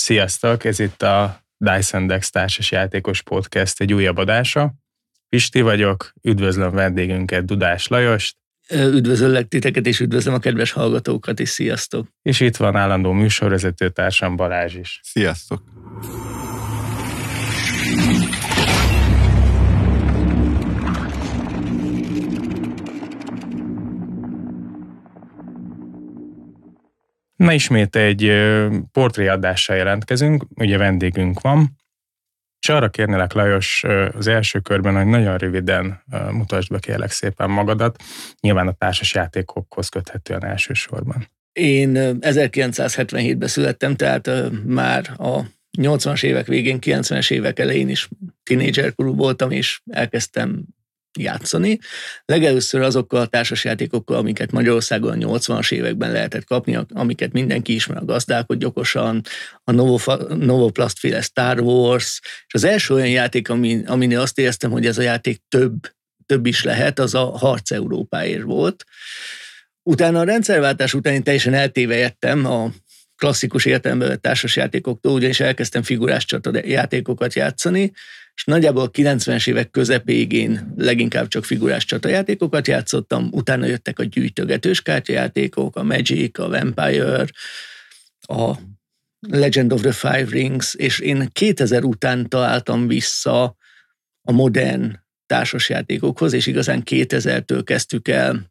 Sziasztok, ez itt a Dyson Dex társas játékos podcast egy újabb adása. Pisti vagyok, üdvözlöm vendégünket, Dudás Lajost. Üdvözöllek titeket, és üdvözlöm a kedves hallgatókat is, sziasztok! És itt van állandó műsorvezető társam Balázs is. Sziasztok! Na ismét egy portréadással jelentkezünk, ugye vendégünk van, és arra kérnélek Lajos az első körben, hogy nagyon röviden mutasd be kérlek szépen magadat, nyilván a társas játékokhoz köthetően elsősorban. Én 1977-ben születtem, tehát már a 80-as évek végén, 90-es évek elején is tínédzserkorú voltam, és elkezdtem játszani. Legelőször azokkal a társasjátékokkal, amiket Magyarországon a 80-as években lehetett kapni, amiket mindenki ismer a gazdálkod gyokosan, a Novoplast-féle Star Wars, és az első olyan játék, ami, aminél azt éreztem, hogy ez a játék több, több is lehet, az a Harc Európáért volt. Utána a rendszerváltás után én teljesen eltévejettem a klasszikus értelemben vett társasjátékoktól, ugyanis elkezdtem figurás csata játékokat játszani, és nagyjából a 90-es évek közepéig én leginkább csak figurás csatajátékokat játszottam, utána jöttek a gyűjtögetős kártyajátékok, a Magic, a Vampire, a Legend of the Five Rings, és én 2000 után találtam vissza a modern társasjátékokhoz, és igazán 2000-től kezdtük el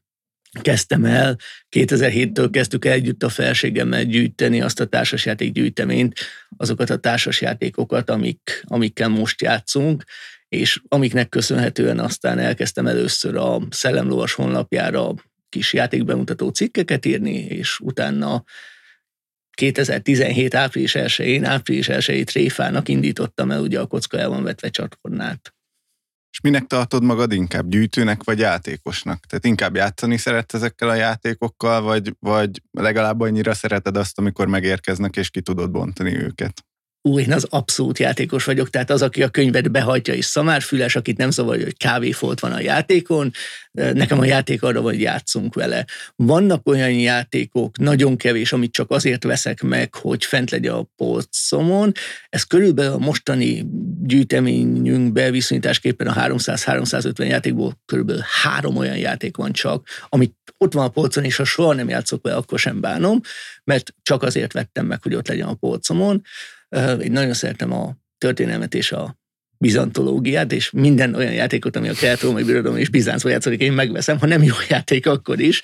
kezdtem el, 2007-től kezdtük el együtt a felségemmel gyűjteni azt a társasjáték gyűjteményt, azokat a társasjátékokat, amik, amikkel most játszunk, és amiknek köszönhetően aztán elkezdtem először a Szellemlovas honlapjára kis játékbemutató cikkeket írni, és utána 2017 április 1-én, április 1 tréfának indítottam el ugye a kocka el van vetve csatornát. És minek tartod magad inkább, gyűjtőnek vagy játékosnak? Tehát inkább játszani szeret ezekkel a játékokkal, vagy, vagy legalább annyira szereted azt, amikor megérkeznek, és ki tudod bontani őket? Ú, én az abszolút játékos vagyok, tehát az, aki a könyvet behajtja és szamárfüles, akit nem zavarja, hogy kávéfolt van a játékon, nekem a játék arra van, hogy játszunk vele. Vannak olyan játékok, nagyon kevés, amit csak azért veszek meg, hogy fent legyen a polcomon. Ez körülbelül a mostani gyűjteményünkbe viszonyításképpen a 300-350 játékból körülbelül három olyan játék van csak, amit ott van a polcon, és ha soha nem játszok vele, akkor sem bánom, mert csak azért vettem meg, hogy ott legyen a polcomon. Én nagyon szeretem a történelmet és a bizantológiát, és minden olyan játékot, ami a kelet-római birodalom és Bizáncban játszik, én megveszem, ha nem jó játék, akkor is,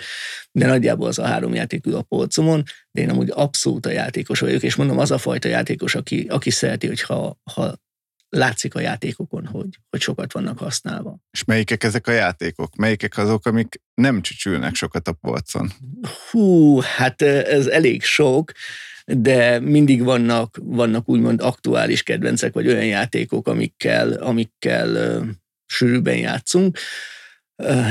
de nagyjából az a három játék ül a polcomon, de én amúgy abszolút a játékos vagyok, és mondom, az a fajta játékos, aki, aki szereti, hogyha ha látszik a játékokon, hogy, hogy sokat vannak használva. És melyikek ezek a játékok? Melyikek azok, amik nem csücsülnek sokat a polcon? Hú, hát ez elég sok de mindig vannak, vannak úgymond aktuális kedvencek, vagy olyan játékok, amikkel, amikkel sűrűben játszunk.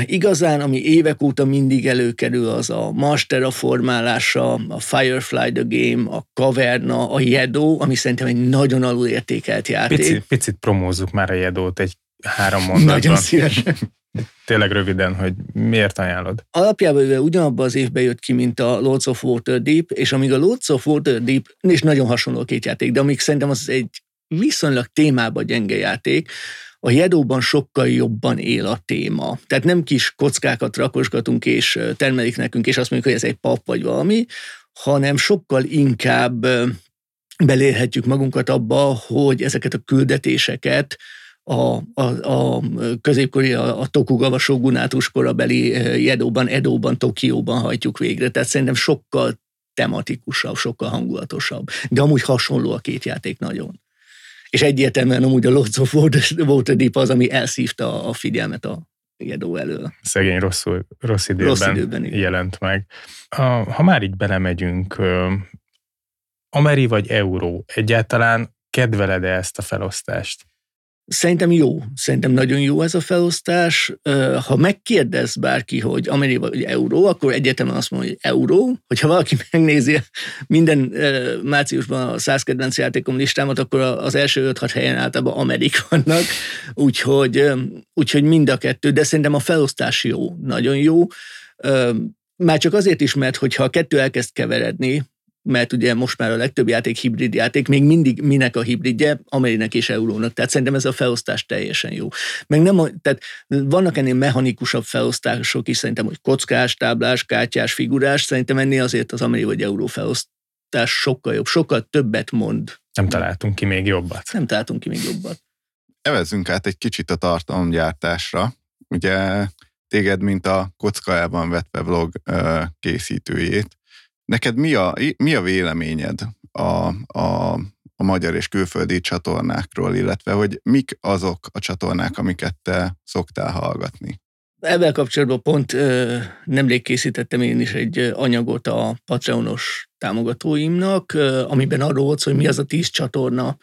Igazán, ami évek óta mindig előkerül, az a Master a formálása, a Firefly the Game, a Caverna, a Jedo, ami szerintem egy nagyon alulértékelt játék. Picit, picit promózzuk már a Jedót egy három mondatban. Nagyon szívesen. Tényleg röviden, hogy miért ajánlod? Alapjában ugyanabban az évben jött ki, mint a Lords of Waterdeep, és amíg a Lords of Waterdeep, és nagyon hasonló a két játék, de amíg szerintem az egy viszonylag témában gyenge játék, a Jedóban sokkal jobban él a téma. Tehát nem kis kockákat rakosgatunk és termelik nekünk, és azt mondjuk, hogy ez egy pap vagy valami, hanem sokkal inkább belérhetjük magunkat abba, hogy ezeket a küldetéseket a, a, a középkori, a, a Tokugawa shogunátus korabeli Jedóban, Edóban, Tokióban hajtjuk végre. Tehát szerintem sokkal tematikusabb, sokkal hangulatosabb. De amúgy hasonló a két játék nagyon. És egyértelműen amúgy a Lords of Waterdeep az, ami elszívta a figyelmet a Jedó elől. Szegény rosszul, rossz időben, rossz időben jelent meg. Ha már így belemegyünk, Ameri vagy Euró, egyáltalán kedveled-e ezt a felosztást? Szerintem jó, szerintem nagyon jó ez a felosztás. Ha megkérdez bárki, hogy Amerika vagy euró, akkor egyetemen azt mondja, hogy euró. Hogyha valaki megnézi minden márciusban a 100 kedvenc játékom listámat, akkor az első 5-6 helyen általában Amerik vannak, úgyhogy, úgyhogy mind a kettő, de szerintem a felosztás jó, nagyon jó. Már csak azért is, mert hogyha a kettő elkezd keveredni, mert ugye most már a legtöbb játék hibrid játék, még mindig minek a hibridje, Amerinek és Eurónak. Tehát szerintem ez a felosztás teljesen jó. Meg nem, tehát vannak ennél mechanikusabb felosztások is, szerintem, hogy kockás, táblás, kártyás, figurás, szerintem ennél azért az Ameri vagy Euró felosztás sokkal jobb, sokkal többet mond. Nem találtunk ki még jobbat. Nem találtunk ki még jobbat. Evezzünk át egy kicsit a tartalomgyártásra. Ugye téged, mint a kocka elvan vetve vlog készítőjét. Neked mi a, mi a véleményed a, a, a magyar és külföldi csatornákról, illetve hogy mik azok a csatornák, amiket te szoktál hallgatni? Ebben kapcsolatban pont ö, nemrég készítettem én is egy anyagot a Patreonos támogatóimnak, amiben arról volt, hogy mi az a tíz csatorna,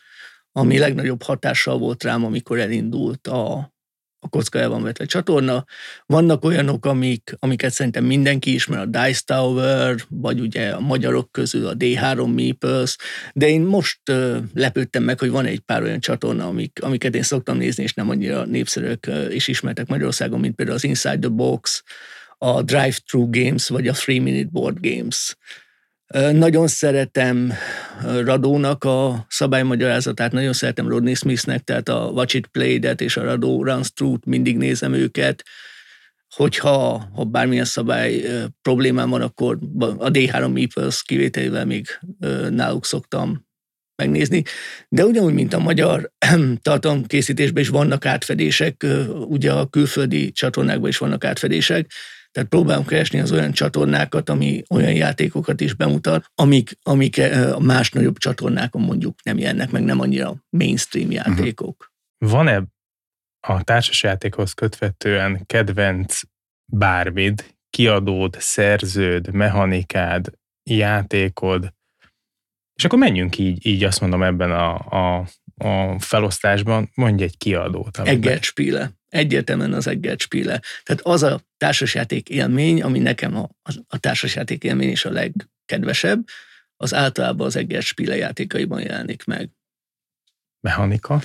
ami legnagyobb hatással volt rám, amikor elindult a, a kocka el van vetve csatorna. Vannak olyanok, amik, amiket szerintem mindenki ismer, a Dice Tower, vagy ugye a magyarok közül a D3 Meeples, de én most lepődtem meg, hogy van egy pár olyan csatorna, amik, amiket én szoktam nézni, és nem annyira népszerűek és ismertek Magyarországon, mint például az Inside the Box, a Drive-Thru Games, vagy a Three Minute Board Games. Nagyon szeretem Radónak a szabálymagyarázatát, nagyon szeretem Rodney Smithnek, tehát a Watch It Played-et és a Radó Runs Through-t, mindig nézem őket. Hogyha ha bármilyen szabály problémám van, akkor a D3 Meeples kivételével még náluk szoktam megnézni, de ugyanúgy, mint a magyar tartalomkészítésben is vannak átfedések, ugye a külföldi csatornákban is vannak átfedések, tehát próbálunk keresni az olyan csatornákat, ami olyan játékokat is bemutat, amik, amik a más nagyobb csatornákon mondjuk nem jelennek meg, nem annyira mainstream mhm. játékok. Van-e a társasjátékhoz kötvetően kedvenc bármid, kiadód, szerződ, mechanikád, játékod, és akkor menjünk így, így azt mondom ebben a, a, a felosztásban, mondj egy kiadót. Eggert Spiele egyértelműen az Eggertspiele. Tehát az a társasjáték élmény, ami nekem a, a társasjáték élmény is a legkedvesebb, az általában az Eggertspiele játékaiban jelenik meg. Mechanika?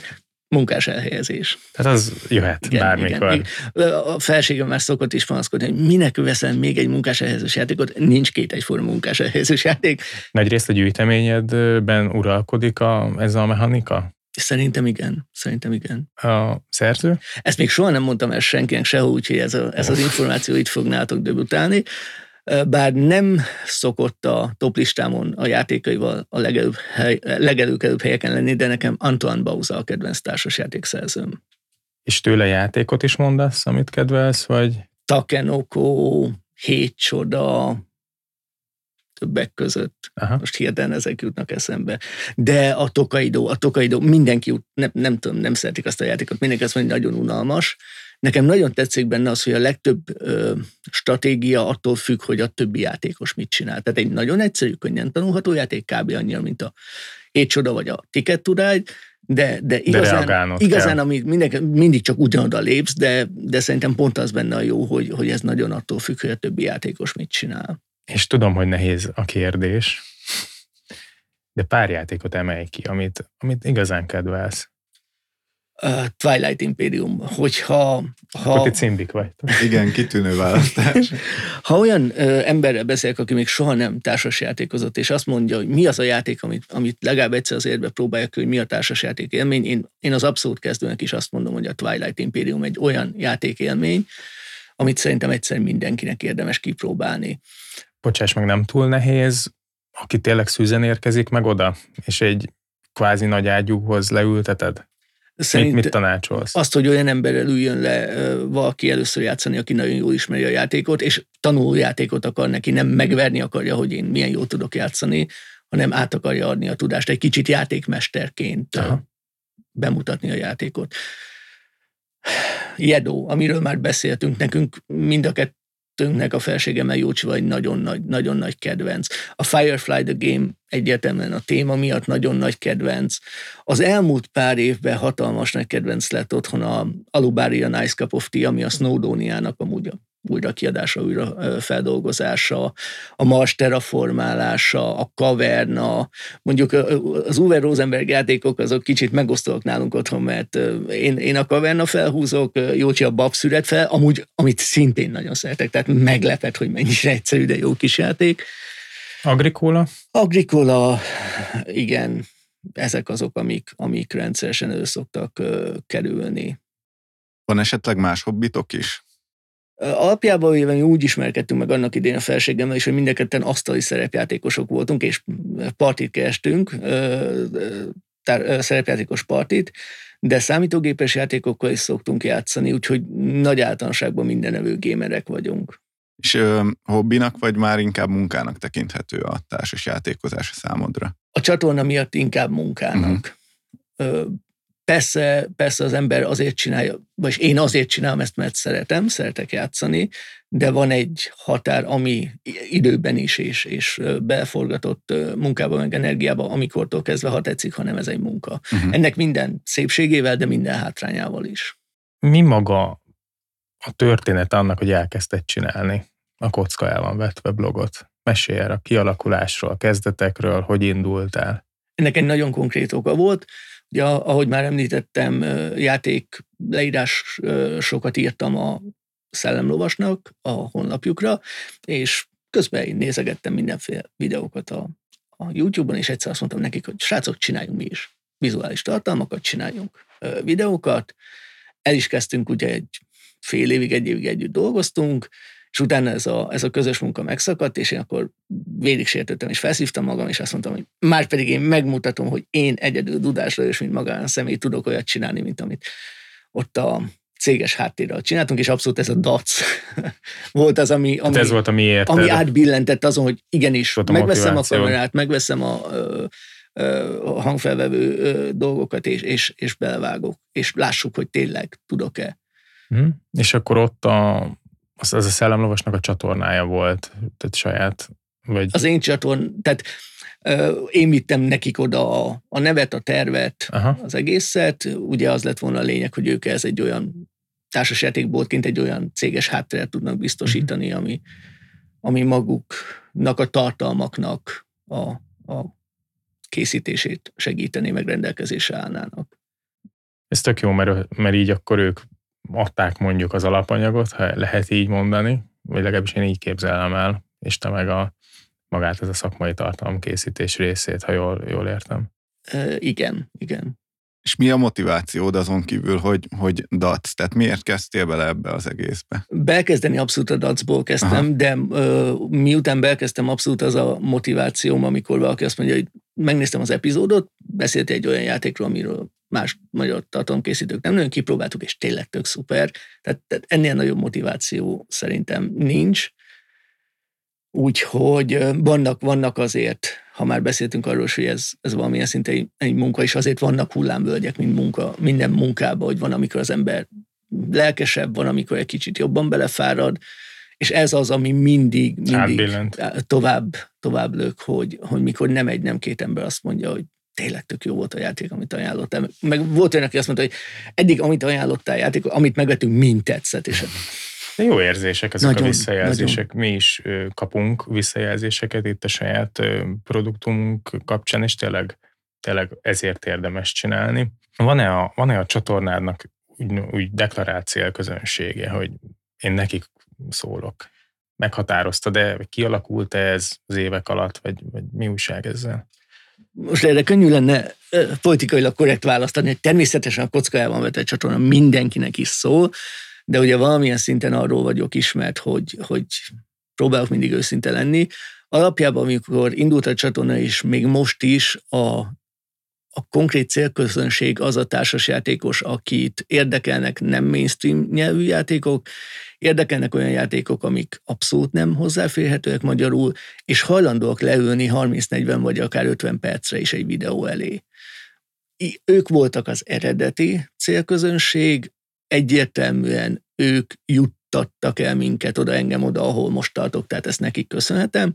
Munkás elhelyezés. Tehát az jöhet igen, bármikor. Igen. A felségem már szokott is panaszkodni, hogy minek veszem még egy munkás elhelyezős játékot, nincs két egyforma munkás elhelyezős játék. Nagy részt a gyűjteményedben uralkodik a, ez a mechanika? Szerintem igen. Szerintem igen. A szerző? Ezt még soha nem mondtam el senkinek sehol, úgyhogy ez, a, ez az információ itt fog nálatok debütálni. Bár nem szokott a top listámon a játékaival a legelőbb, hely, legelőkelőbb helyeken lenni, de nekem Antoine Bauza a kedvenc társasjátékszerzőm. És tőle játékot is mondasz, amit kedvelsz, vagy? Takenoko, Hét Csoda, többek között. Aha. Most hirtelen ezek jutnak eszembe. De a Tokaido, a Tokaido, mindenki, nem, nem tudom, nem szeretik azt a játékot, mindenki azt mondja, hogy nagyon unalmas. Nekem nagyon tetszik benne az, hogy a legtöbb ö, stratégia attól függ, hogy a többi játékos mit csinál. Tehát egy nagyon egyszerű, könnyen tanulható játék, kb. annyira, mint a Hét Csoda vagy a Ticket to Ride, de, de igazán, de igazán ami mindenki, mindig csak ugyanoda lépsz, de, de szerintem pont az benne a jó, hogy, hogy ez nagyon attól függ, hogy a többi játékos mit csinál és tudom, hogy nehéz a kérdés, de pár játékot emelj ki, amit, amit igazán kedvelsz. Uh, Twilight Imperium, hogyha... Ha, Akkor ti cimbik vagy. Igen, kitűnő választás. ha olyan uh, emberrel beszélek, aki még soha nem társasjátékozott, és azt mondja, hogy mi az a játék, amit, amit legalább egyszer az érbe próbálják, hogy mi a társasjáték élmény, én, én az abszolút kezdőnek is azt mondom, hogy a Twilight Imperium egy olyan játékélmény, amit szerintem egyszer mindenkinek érdemes kipróbálni bocsáss meg, nem túl nehéz, aki tényleg szűzen érkezik meg oda, és egy kvázi nagy ágyúhoz leülteted? Szerint mit, mit tanácsolsz? Azt, hogy olyan emberrel üljön le valaki először játszani, aki nagyon jól ismeri a játékot, és tanuló játékot akar neki, nem megverni akarja, hogy én milyen jól tudok játszani, hanem át akarja adni a tudást, egy kicsit játékmesterként Aha. bemutatni a játékot. Jedó, amiről már beszéltünk, nekünk mind a kettő kettőnknek a felségemmel Jócsival egy nagyon nagy, nagyon nagy kedvenc. A Firefly the Game egyértelműen a téma miatt nagyon nagy kedvenc. Az elmúlt pár évben hatalmas nagy kedvenc lett otthon a Alubaria Nice Cup of Tea, ami a Snowdoniának amúgy a újra kiadása, újra feldolgozása, a Mars terraformálása, a kaverna, mondjuk az Uwe Rosenberg játékok azok kicsit megosztóak nálunk otthon, mert én, én a kaverna felhúzok, Jócsi a babszüret fel, amúgy, amit szintén nagyon szeretek, tehát meglepett, hogy mennyire egyszerű, de jó kis játék. Agricola? Agricola, igen, ezek azok, amik, amik rendszeresen elő szoktak kerülni. Van esetleg más hobbitok is? Alapjában véve mi úgy ismerkedtünk meg annak idén a felségemmel is, hogy mindenketten asztali szerepjátékosok voltunk, és partit kerestünk, szerepjátékos partit, de számítógépes játékokkal is szoktunk játszani, úgyhogy nagy általánosságban mindenevő gémerek vagyunk. És ö, hobbinak, vagy már inkább munkának tekinthető a társas játékozás számodra? A csatorna miatt inkább munkának. Uh-huh. Persze, persze az ember azért csinálja, vagy én azért csinálom ezt, mert szeretem, szeretek játszani, de van egy határ, ami időben is és, és beforgatott munkába, meg energiába, amikortól kezdve, ha tetszik, ha nem ez egy munka. Uh-huh. Ennek minden szépségével, de minden hátrányával is. Mi maga a történet annak, hogy elkezdted csinálni a kocka el van vetve blogot? Mesélj el a kialakulásról, a kezdetekről, hogy indultál? Ennek egy nagyon konkrét oka volt. Ugye, ahogy már említettem, játék leírás sokat írtam a Szellemlovasnak a honlapjukra, és közben én nézegettem mindenféle videókat a, a YouTube-on, és egyszer azt mondtam nekik, hogy srácok, csináljunk mi is vizuális tartalmakat, csináljunk videókat. El is kezdtünk ugye egy fél évig, egy évig együtt dolgoztunk, és utána ez a, ez a közös munka megszakadt, és én akkor végig sértettem, és felszívtam magam, és azt mondtam, hogy már pedig én megmutatom, hogy én egyedül Dudás és mint magán személy tudok olyat csinálni, mint amit ott a céges háttérrel csináltunk, és abszolút ez a DAC volt az, ami, ami, hát ez volt, ami, ami átbillentett azon, hogy igenis, a megveszem a kamerát, megveszem a, a hangfelvevő dolgokat, és, és, és belevágok, és lássuk, hogy tényleg tudok-e. Mm. És akkor ott a, az, az a szellemlovasnak a csatornája volt, tehát saját, vagy... Az én csatorn, tehát én vittem nekik oda a, a nevet, a tervet, Aha. az egészet, ugye az lett volna a lényeg, hogy ők ez egy olyan társasjátékboltként egy olyan céges hátteret tudnak biztosítani, uh-huh. ami, ami maguknak a tartalmaknak a, a készítését segíteni, meg rendelkezésre állnának. Ez tök jó, mert, mert így akkor ők adták mondjuk az alapanyagot, ha lehet így mondani, vagy legalábbis én így képzelem el, és te meg a magát ez a szakmai tartalomkészítés részét, ha jól, jól értem. E, igen, igen. És mi a motivációd azon kívül, hogy, hogy DAC? Tehát miért kezdtél bele ebbe az egészbe? Belkezdeni abszolút a DAC-ból kezdtem, Aha. de ö, miután belkezdtem, abszolút az a motivációm, amikor valaki azt mondja, hogy megnéztem az epizódot, beszélt egy olyan játékról, amiről más magyar tartalomkészítők nem nagyon kipróbáltuk, és tényleg tök szuper. Tehát, tehát ennél nagyobb motiváció szerintem nincs. Úgyhogy vannak, vannak azért, ha már beszéltünk arról, hogy ez, ez valamilyen szinte egy, egy munka, és azért vannak hullámvölgyek, mint munka, minden munkában, hogy van, amikor az ember lelkesebb, van, amikor egy kicsit jobban belefárad, és ez az, ami mindig, mindig tovább, tovább lök, hogy, hogy mikor nem egy, nem két ember azt mondja, hogy tényleg tök jó volt a játék, amit ajánlottál. Meg volt olyan, aki azt mondta, hogy eddig, amit ajánlottál játék, amit megvettünk, mind tetszett. És de jó érzések ezek nagyon, a visszajelzések. Nagyon. Mi is kapunk visszajelzéseket itt a saját produktumunk kapcsán, és tényleg, tényleg ezért érdemes csinálni. Van-e a, van-e a csatornádnak úgy, úgy deklarált célközönsége, hogy én nekik szólok? Meghatározta, de kialakult-e ez az évek alatt, vagy, vagy mi újság ezzel? Most erre könnyű lenne politikailag korrekt választani, hogy természetesen a kocka el van vetett csatorna mindenkinek is szól, de ugye valamilyen szinten arról vagyok ismert, hogy, hogy próbálok mindig őszinte lenni. Alapjában, amikor indult a csatorna, és még most is a, a konkrét célközönség az a társasjátékos, akit érdekelnek nem mainstream nyelvű játékok, Érdekelnek olyan játékok, amik abszolút nem hozzáférhetőek magyarul, és hajlandóak leülni 30-40 vagy akár 50 percre is egy videó elé. Ők voltak az eredeti célközönség, egyértelműen ők juttattak el minket oda, engem oda, ahol most tartok, tehát ezt nekik köszönhetem.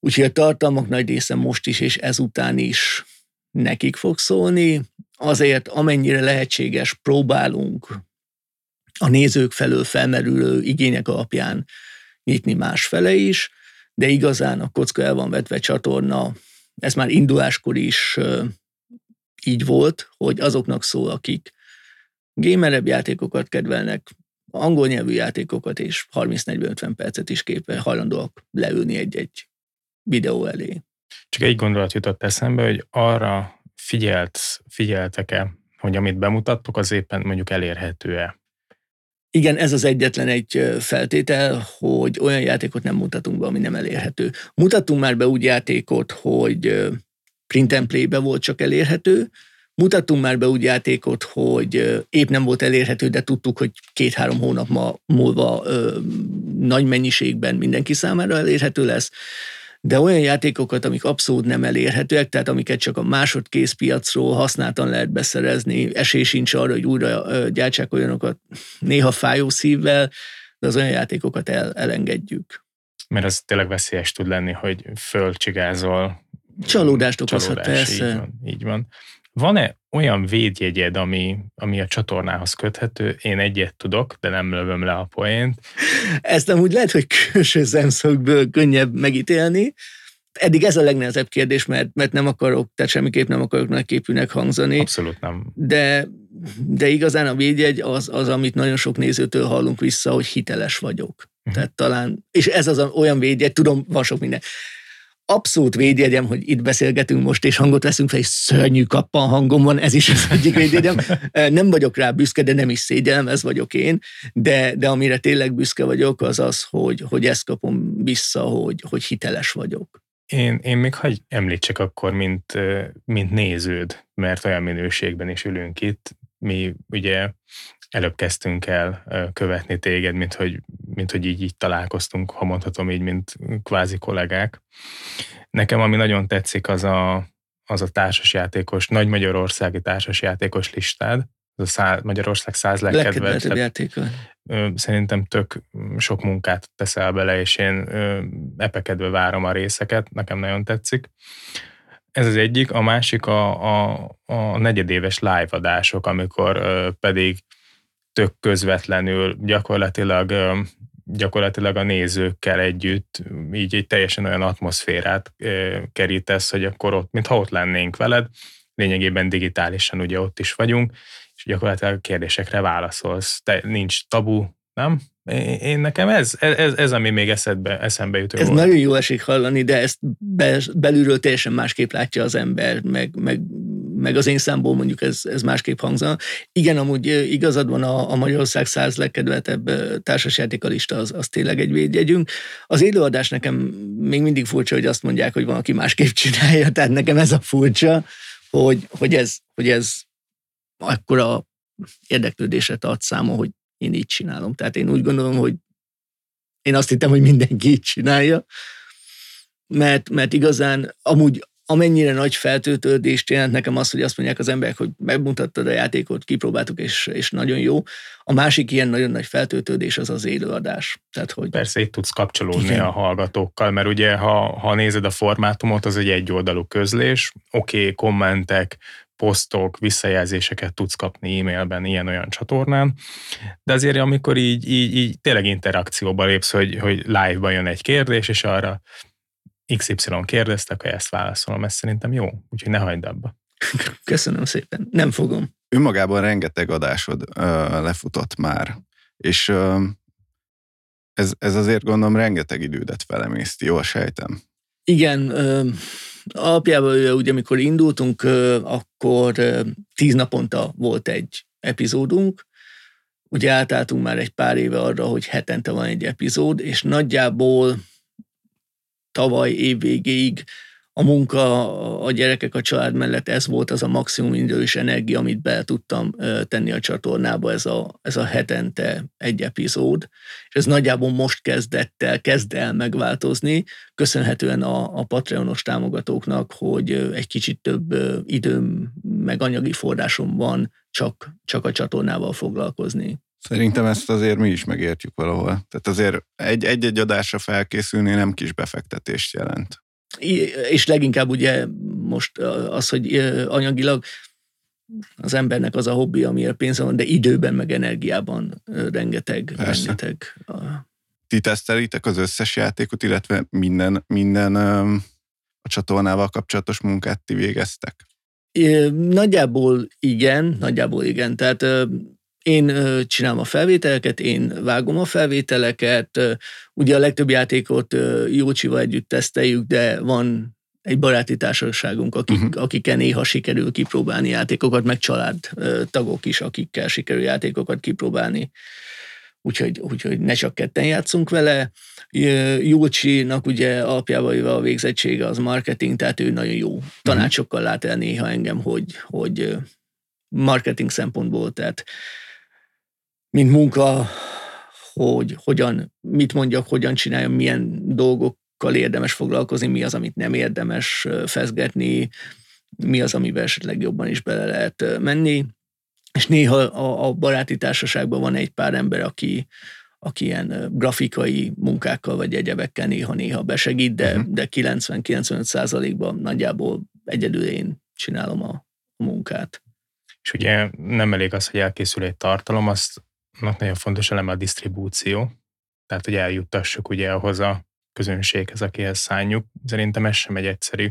Úgyhogy a tartalmak nagy része most is és ezután is nekik fog szólni. Azért amennyire lehetséges próbálunk a nézők felől felmerülő igények alapján nyitni más fele is, de igazán a kocka el van vetve csatorna, ez már induláskor is így volt, hogy azoknak szól, akik gamerebb játékokat kedvelnek, angol nyelvű játékokat és 30-40-50 percet is képe hajlandóak leülni egy-egy videó elé. Csak egy gondolat jutott eszembe, hogy arra figyelt, figyeltek-e, hogy amit bemutattok, az éppen mondjuk elérhető-e? Igen, ez az egyetlen egy feltétel, hogy olyan játékot nem mutatunk be, ami nem elérhető. Mutattunk már be úgy játékot, hogy print and play-be volt csak elérhető, mutattunk már be úgy játékot, hogy épp nem volt elérhető, de tudtuk, hogy két-három hónap múlva ö, nagy mennyiségben mindenki számára elérhető lesz de olyan játékokat, amik abszolút nem elérhetőek, tehát amiket csak a másodkész piacról használtan lehet beszerezni, esély sincs arra, hogy újra gyártsák olyanokat néha fájó szívvel, de az olyan játékokat el, elengedjük. Mert az tényleg veszélyes tud lenni, hogy fölcsigázol. Csalódást okozhat, persze. Így van, így van. Van-e olyan védjegyed, ami, ami a csatornához köthető? Én egyet tudok, de nem lövöm le a poént. Ezt amúgy lehet, hogy külső szemszögből könnyebb megítélni. Eddig ez a legnehezebb kérdés, mert, mert nem akarok, tehát semmiképp nem akarok nagyképűnek hangzani. Abszolút nem. De, de igazán a védjegy az, az, amit nagyon sok nézőtől hallunk vissza, hogy hiteles vagyok. Uh-huh. Tehát talán, és ez az olyan védjegy, tudom, van sok minden abszolút védjegyem, hogy itt beszélgetünk most, és hangot veszünk fel, és szörnyű kappan hangom van, ez is az egyik védjegyem. Nem vagyok rá büszke, de nem is szégyellem, ez vagyok én, de, de amire tényleg büszke vagyok, az az, hogy, hogy ezt kapom vissza, hogy, hogy hiteles vagyok. Én, én még hagy említsek akkor, mint, mint néződ, mert olyan minőségben is ülünk itt. Mi ugye előbb kezdtünk el követni téged, mint hogy, mint hogy így, így találkoztunk, ha mondhatom így, mint kvázi kollégák. Nekem ami nagyon tetszik, az a, az a társasjátékos, nagy magyarországi társasjátékos listád, az a szá, Magyarország száz legkedveltebb játéka. Szerintem tök sok munkát teszel bele, és én epekedve várom a részeket, nekem nagyon tetszik. Ez az egyik, a másik a, a, a negyedéves live adások, amikor pedig tök közvetlenül gyakorlatilag gyakorlatilag a nézőkkel együtt így egy teljesen olyan atmoszférát kerítesz, hogy akkor ott, mintha ott lennénk veled, lényegében digitálisan ugye ott is vagyunk, és gyakorlatilag a kérdésekre válaszolsz. Te, nincs tabu, nem? Én nekem ez, ez, ez ami még eszedbe, eszembe jut. Ez volt. nagyon jó esik hallani, de ezt be, belülről teljesen másképp látja az ember, meg, meg meg az én számból mondjuk ez, ez másképp hangzana. Igen, amúgy igazad van, a, a Magyarország száz legkedveltebb társasjátékalista az, az tényleg egy védjegyünk. Az élőadás nekem még mindig furcsa, hogy azt mondják, hogy van, aki másképp csinálja, tehát nekem ez a furcsa, hogy, hogy ez, hogy ez akkora érdeklődésre tart számon, hogy én így csinálom. Tehát én úgy gondolom, hogy én azt hittem, hogy mindenki így csinálja, mert, mert igazán amúgy amennyire nagy feltöltődést jelent nekem az, hogy azt mondják az emberek, hogy megmutattad a játékot, kipróbáltuk, és, és nagyon jó. A másik ilyen nagyon nagy feltöltődés az az élőadás. Tehát, hogy... Persze itt tudsz kapcsolódni Igen. a hallgatókkal, mert ugye ha, ha nézed a formátumot, az egy egyoldalú közlés, oké, okay, kommentek, posztok, visszajelzéseket tudsz kapni e-mailben, ilyen-olyan csatornán, de azért amikor így, így, így tényleg interakcióba lépsz, hogy, hogy live-ban jön egy kérdés, és arra XY kérdeztek, ha ezt válaszolom, ez szerintem jó, úgyhogy ne hagyd abba. Köszönöm szépen, nem fogom. Önmagában rengeteg adásod ö, lefutott már, és ö, ez, ez azért gondolom rengeteg idődet felemészti, jól sejtem. Igen, ö, alapjában ugye amikor indultunk, ö, akkor ö, tíz naponta volt egy epizódunk, ugye átálltunk már egy pár éve arra, hogy hetente van egy epizód, és nagyjából tavaly év végéig a munka, a gyerekek, a család mellett ez volt az a maximum idő és energia, amit be tudtam tenni a csatornába, ez a, ez a hetente egy epizód. És ez nagyjából most kezdett el, kezd el megváltozni, köszönhetően a, a Patreonos támogatóknak, hogy egy kicsit több időm, meg anyagi forrásom van csak, csak a csatornával foglalkozni. Szerintem ezt azért mi is megértjük valahol. Tehát azért egy-egy adásra felkészülni nem kis befektetést jelent. És leginkább ugye most az, hogy anyagilag az embernek az a hobbi, amiért pénze van, de időben meg energiában rengeteg, Persze. rengeteg. Ti tesztelitek az összes játékot, illetve minden, minden a csatornával kapcsolatos munkát ti végeztek? Nagyjából igen, nagyjából igen. Tehát én csinálom a felvételeket, én vágom a felvételeket, ugye a legtöbb játékot Jócsival együtt teszteljük, de van egy baráti társaságunk, akik, uh-huh. akikkel néha sikerül kipróbálni játékokat, meg családtagok is, akikkel sikerül játékokat kipróbálni. Úgyhogy, úgyhogy ne csak ketten játszunk vele. Júlcsinak ugye alapjában a végzettsége az marketing, tehát ő nagyon jó mhm. tanácsokkal lát el néha engem, hogy, hogy marketing szempontból, tehát mint munka, hogy hogyan, mit mondjak, hogyan csináljam, milyen dolgokkal érdemes foglalkozni, mi az, amit nem érdemes fezgetni, mi az, amiben esetleg jobban is bele lehet menni. És néha a, a baráti társaságban van egy pár ember, aki, aki ilyen grafikai munkákkal vagy egyebekkel néha-néha besegít, de, uh-huh. de 90-95 százalékban nagyjából egyedül én csinálom a, a munkát. És ugye nem elég az, hogy elkészül egy tartalom, azt nagyon fontos eleme a disztribúció, tehát hogy eljuttassuk ugye ahhoz a közönséghez, akihez szálljuk. Szerintem ez sem egy egyszerű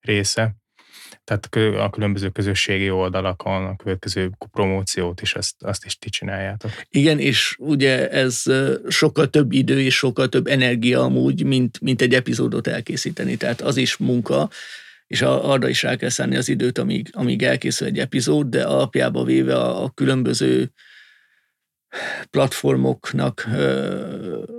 része. Tehát a különböző közösségi oldalakon, a következő promóciót is, azt, azt is ti csináljátok. Igen, és ugye ez sokkal több idő és sokkal több energia amúgy, mint, mint egy epizódot elkészíteni. Tehát az is munka, és arra is rá kell szállni az időt, amíg, amíg elkészül egy epizód, de alapjába véve a, a különböző platformoknak,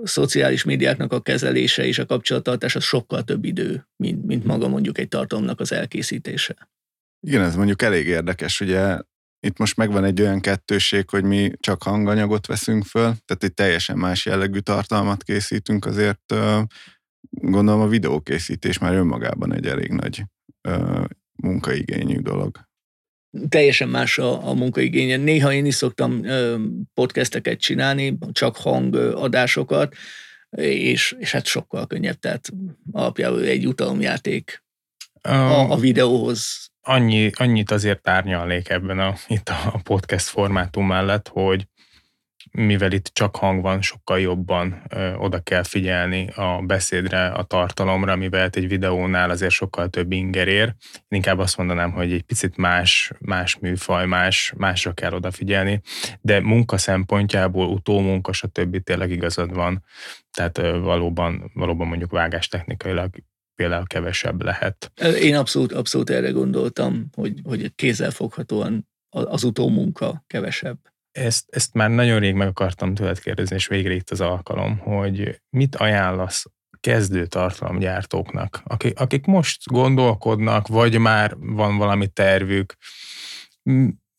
szociális médiáknak a kezelése és a kapcsolattartás az sokkal több idő, mint, mint maga mondjuk egy tartalomnak az elkészítése. Igen, ez mondjuk elég érdekes, ugye itt most megvan egy olyan kettőség, hogy mi csak hanganyagot veszünk föl, tehát egy teljesen más jellegű tartalmat készítünk, azért gondolom a videókészítés már önmagában egy elég nagy munkaigényű dolog teljesen más a, a munkaigénye. Néha én is szoktam podcasteket csinálni, csak hangadásokat, és, és hát sokkal könnyebb, tehát alapjában egy jutalomjáték a, a videóhoz. Annyi, annyit azért árnyalnék ebben a, itt a podcast formátum mellett, hogy mivel itt csak hang van, sokkal jobban ö, oda kell figyelni a beszédre, a tartalomra, mivel egy videónál azért sokkal több inger ér. Én inkább azt mondanám, hogy egy picit más, más műfaj, más, másra kell odafigyelni, de munka szempontjából, utómunka, stb. tényleg igazad van. Tehát ö, valóban, valóban mondjuk vágástechnikailag például kevesebb lehet. Én abszolút, abszolút erre gondoltam, hogy, hogy kézzelfoghatóan az utómunka kevesebb ezt, ezt már nagyon rég meg akartam tőled kérdezni, és végre itt az alkalom, hogy mit ajánlasz kezdő tartalomgyártóknak, akik, akik most gondolkodnak, vagy már van valami tervük,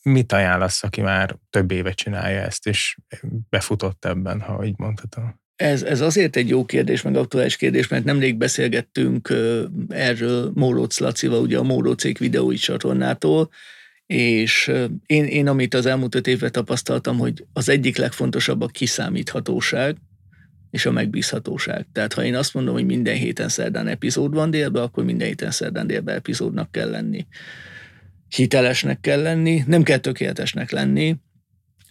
mit ajánlasz, aki már több éve csinálja ezt, és befutott ebben, ha így mondhatom? Ez, ez azért egy jó kérdés, meg aktuális kérdés, mert nemrég beszélgettünk erről Móróc Lacival, ugye a Mórocék videói csatornától, és én, én amit az elmúlt öt évben tapasztaltam, hogy az egyik legfontosabb a kiszámíthatóság és a megbízhatóság. Tehát ha én azt mondom, hogy minden héten szerdán epizód van délben, akkor minden héten szerdán délben epizódnak kell lenni. Hitelesnek kell lenni, nem kell tökéletesnek lenni.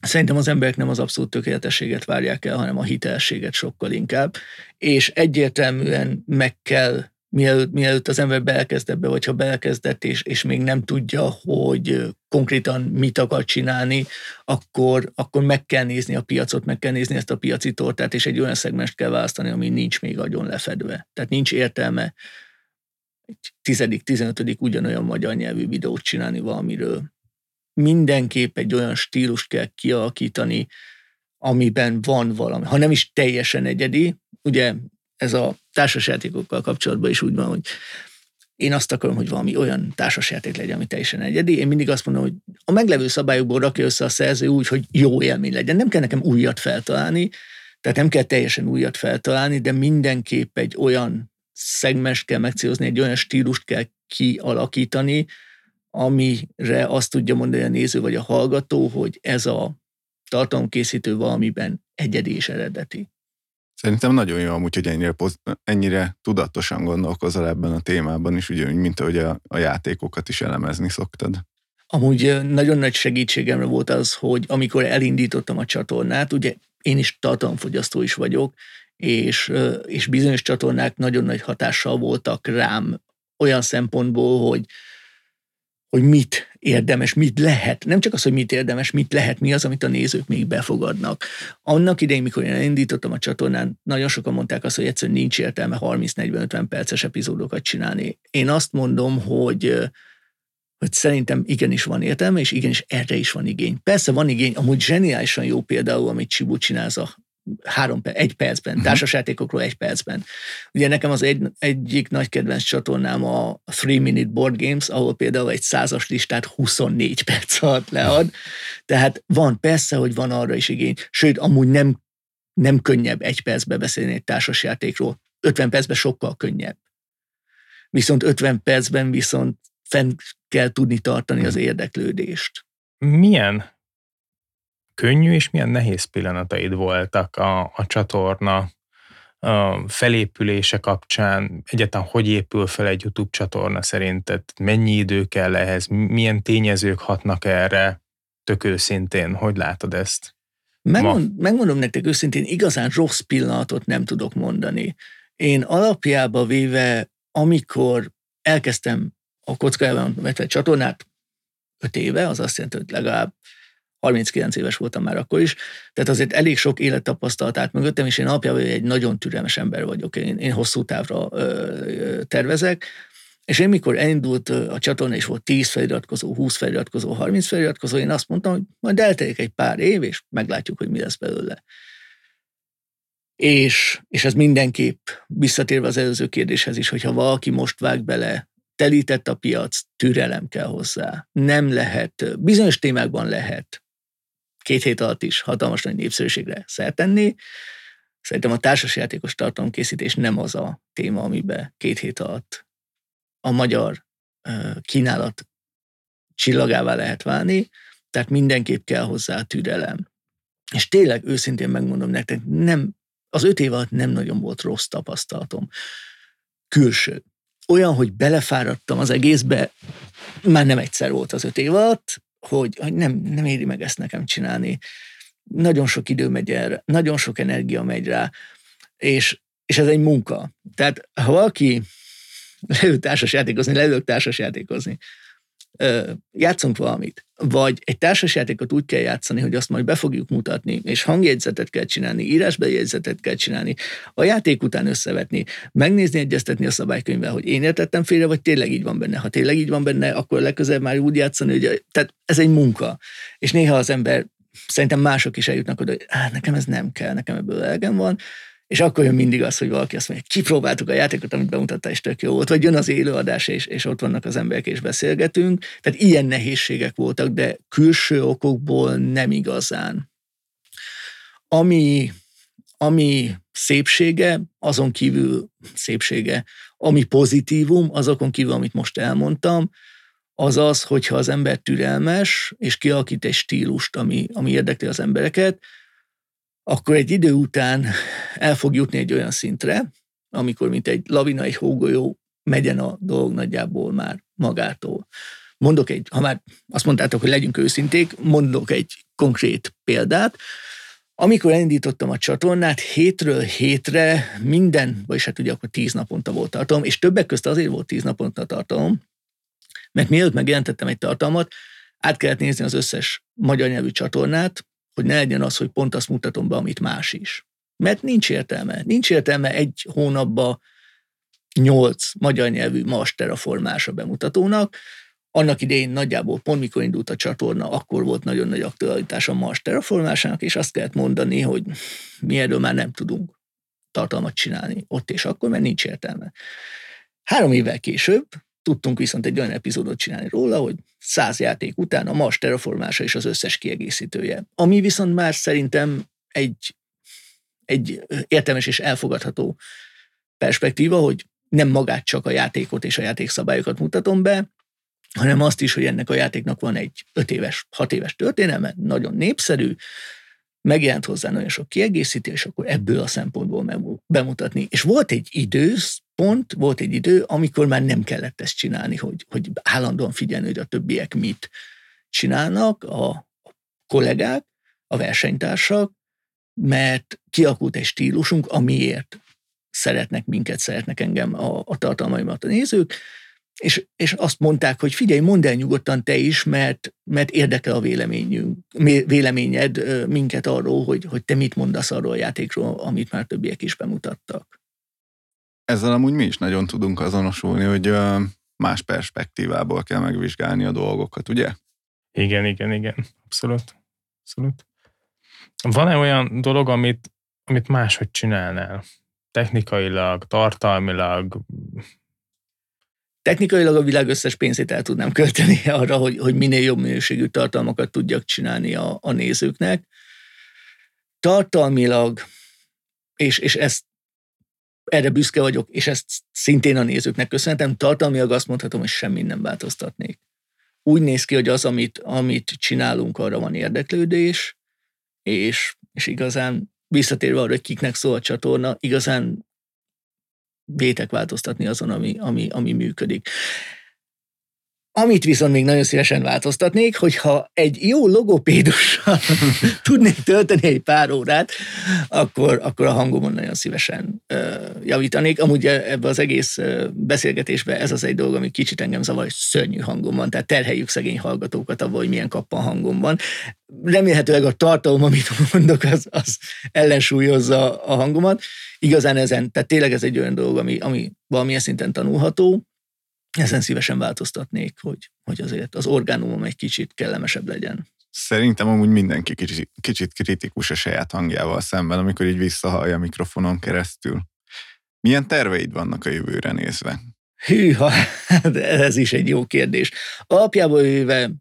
Szerintem az emberek nem az abszolút tökéletességet várják el, hanem a hitelességet sokkal inkább. És egyértelműen meg kell mielőtt, mielőtt az ember belekezd ebbe, vagy ha belekezdett, és, és még nem tudja, hogy konkrétan mit akar csinálni, akkor, akkor meg kell nézni a piacot, meg kell nézni ezt a piaci tortát, és egy olyan szegmest kell választani, ami nincs még agyon lefedve. Tehát nincs értelme egy tizedik, tizenötödik ugyanolyan magyar nyelvű videót csinálni valamiről. Mindenképp egy olyan stílust kell kialakítani, amiben van valami, ha nem is teljesen egyedi, ugye ez a társasjátékokkal kapcsolatban is úgy van, hogy én azt akarom, hogy valami olyan társasjáték legyen, ami teljesen egyedi. Én mindig azt mondom, hogy a meglevő szabályokból rakja össze a szerző úgy, hogy jó élmény legyen. Nem kell nekem újat feltalálni, tehát nem kell teljesen újat feltalálni, de mindenképp egy olyan szegmens kell megcélozni, egy olyan stílust kell kialakítani, amire azt tudja mondani a néző vagy a hallgató, hogy ez a tartalomkészítő valamiben egyedi és eredeti. Szerintem nagyon jó amúgy, hogy ennyire, ennyire tudatosan gondolkozol ebben a témában is, ugye, mint ahogy a, a játékokat is elemezni szoktad. Amúgy nagyon nagy segítségemre volt az, hogy amikor elindítottam a csatornát, ugye én is tartalomfogyasztó is vagyok, és, és bizonyos csatornák nagyon nagy hatással voltak rám olyan szempontból, hogy hogy mit érdemes, mit lehet. Nem csak az, hogy mit érdemes, mit lehet, mi az, amit a nézők még befogadnak. Annak idején, mikor én elindítottam a csatornán, nagyon sokan mondták azt, hogy egyszerűen nincs értelme 30-40-50 perces epizódokat csinálni. Én azt mondom, hogy hogy szerintem igenis van értelme, és igenis erre is van igény. Persze van igény, amúgy zseniálisan jó például, amit Csibu csinál, a három, egy percben, uh-huh. társasjátékokról egy percben. Ugye nekem az egy, egyik nagy kedvenc csatornám a Three Minute Board Games, ahol például egy százas listát 24 perc alatt lead. Tehát van, persze, hogy van arra is igény. Sőt, amúgy nem, nem könnyebb egy percbe beszélni egy társasjátékról. 50 percben sokkal könnyebb. Viszont 50 percben viszont fenn kell tudni tartani az érdeklődést. Milyen könnyű és milyen nehéz pillanataid voltak a, a csatorna a felépülése kapcsán, egyáltalán hogy épül fel egy YouTube csatorna szerinted, mennyi idő kell ehhez, milyen tényezők hatnak erre, tök őszintén, hogy látod ezt? Megmond, megmondom nektek őszintén, igazán rossz pillanatot nem tudok mondani. Én alapjába véve, amikor elkezdtem a kockában vetett csatornát, öt éve, az azt jelenti, hogy legalább 39 éves voltam már akkor is, tehát azért elég sok élettapasztalat át mögöttem, és én alapjában egy nagyon türelmes ember vagyok, én, én hosszú távra ö, ö, tervezek, és én mikor elindult a csatorna, és volt 10 feliratkozó, 20 feliratkozó, 30 feliratkozó, én azt mondtam, hogy majd eltelik egy pár év, és meglátjuk, hogy mi lesz belőle. És, és ez mindenképp visszatérve az előző kérdéshez is, hogyha valaki most vág bele, telített a piac, türelem kell hozzá. Nem lehet, bizonyos témákban lehet két hét alatt is hatalmas nagy népszerűségre szertenni. Szerintem a társasjátékos tartalomkészítés nem az a téma, amiben két hét alatt a magyar kínálat csillagává lehet válni, tehát mindenképp kell hozzá türelem. És tényleg őszintén megmondom nektek, nem, az öt év alatt nem nagyon volt rossz tapasztalatom. Külső. Olyan, hogy belefáradtam az egészbe, már nem egyszer volt az öt év alatt, hogy, hogy nem, nem éri meg ezt nekem csinálni. Nagyon sok idő megy erre, nagyon sok energia megy rá, és, és ez egy munka. Tehát ha valaki leül társasjátékozni, leülök társasjátékozni, játszunk valamit, vagy egy társasjátékot úgy kell játszani, hogy azt majd be fogjuk mutatni, és hangjegyzetet kell csinálni, írásbeli jegyzetet kell csinálni, a játék után összevetni, megnézni, egyeztetni a szabálykönyvvel, hogy én értettem félre, vagy tényleg így van benne. Ha tényleg így van benne, akkor legközelebb már úgy játszani, hogy tehát ez egy munka. És néha az ember, szerintem mások is eljutnak oda, hogy nekem ez nem kell, nekem ebből elegem van, és akkor jön mindig az, hogy valaki azt mondja, kipróbáltuk a játékot, amit bemutatta, és tök jó volt, vagy jön az élőadás, és, és ott vannak az emberek, és beszélgetünk. Tehát ilyen nehézségek voltak, de külső okokból nem igazán. Ami, ami szépsége, azon kívül szépsége, ami pozitívum, azokon kívül, amit most elmondtam, az az, hogyha az ember türelmes, és kialakít egy stílust, ami, ami érdekli az embereket, akkor egy idő után el fog jutni egy olyan szintre, amikor mint egy lavina, egy hógolyó megyen a dolog nagyjából már magától. Mondok egy, ha már azt mondtátok, hogy legyünk őszinték, mondok egy konkrét példát. Amikor elindítottam a csatornát, hétről hétre minden, vagyis hát ugye akkor tíz naponta volt tartalom, és többek közt azért volt tíz naponta tartalom, mert mielőtt megjelentettem egy tartalmat, át kellett nézni az összes magyar nyelvű csatornát, hogy ne legyen az, hogy pont azt mutatom be, amit más is. Mert nincs értelme. Nincs értelme egy hónapba nyolc magyar nyelvű master a formása bemutatónak. Annak idején nagyjából pont mikor indult a csatorna, akkor volt nagyon nagy aktualitás a master a formásának, és azt kellett mondani, hogy mi erről már nem tudunk tartalmat csinálni ott és akkor, mert nincs értelme. Három évvel később Tudtunk viszont egy olyan epizódot csinálni róla, hogy száz játék után a Mars terraformása és az összes kiegészítője. Ami viszont már szerintem egy, egy értelmes és elfogadható perspektíva, hogy nem magát csak a játékot és a játékszabályokat mutatom be, hanem azt is, hogy ennek a játéknak van egy öt éves, hat éves történelme, nagyon népszerű, megjelent hozzá nagyon sok kiegészítés, akkor ebből a szempontból bemutatni. És volt egy időpont, volt egy idő, amikor már nem kellett ezt csinálni, hogy, hogy állandóan figyelni, hogy a többiek mit csinálnak, a kollégák, a versenytársak, mert kiakult egy stílusunk, amiért szeretnek minket, szeretnek engem a, a tartalmaimat a nézők, és, és azt mondták, hogy figyelj, mondd el nyugodtan te is, mert, mert érdekel a véleményünk, véleményed minket arról, hogy, hogy te mit mondasz arról a játékról, amit már többiek is bemutattak. Ezzel amúgy mi is nagyon tudunk azonosulni, hogy más perspektívából kell megvizsgálni a dolgokat, ugye? Igen, igen, igen. Abszolút. Abszolút. Van-e olyan dolog, amit, amit máshogy csinálnál? Technikailag, tartalmilag, Technikailag a világ összes pénzét el tudnám költeni arra, hogy, hogy minél jobb minőségű tartalmakat tudjak csinálni a, a nézőknek. Tartalmilag, és, és ezt erre büszke vagyok, és ezt szintén a nézőknek köszönhetem, tartalmilag azt mondhatom, hogy semmi nem változtatnék. Úgy néz ki, hogy az, amit, amit csinálunk, arra van érdeklődés, és, és igazán visszatérve arra, hogy kiknek szól a csatorna, igazán vétek változtatni azon, ami, ami, ami működik. Amit viszont még nagyon szívesen változtatnék, hogyha egy jó logopédussal tudnék tölteni egy pár órát, akkor, akkor a hangomon nagyon szívesen uh, javítanék. Amúgy ebbe az egész beszélgetésbe ez az egy dolog, ami kicsit engem zavar, hogy szörnyű hangom van, tehát terheljük szegény hallgatókat abban, hogy milyen kappan hangom van. Remélhetőleg a tartalom, amit mondok, az, az ellensúlyozza a hangomat. Igazán ezen, tehát tényleg ez egy olyan dolog, ami, ami valamilyen szinten tanulható, ezen szívesen változtatnék, hogy, hogy azért az orgánumom egy kicsit kellemesebb legyen. Szerintem amúgy mindenki kicsit, kicsit kritikus a saját hangjával szemben, amikor így visszahallja a mikrofonon keresztül. Milyen terveid vannak a jövőre nézve? Hűha, ez is egy jó kérdés. Alapjában véve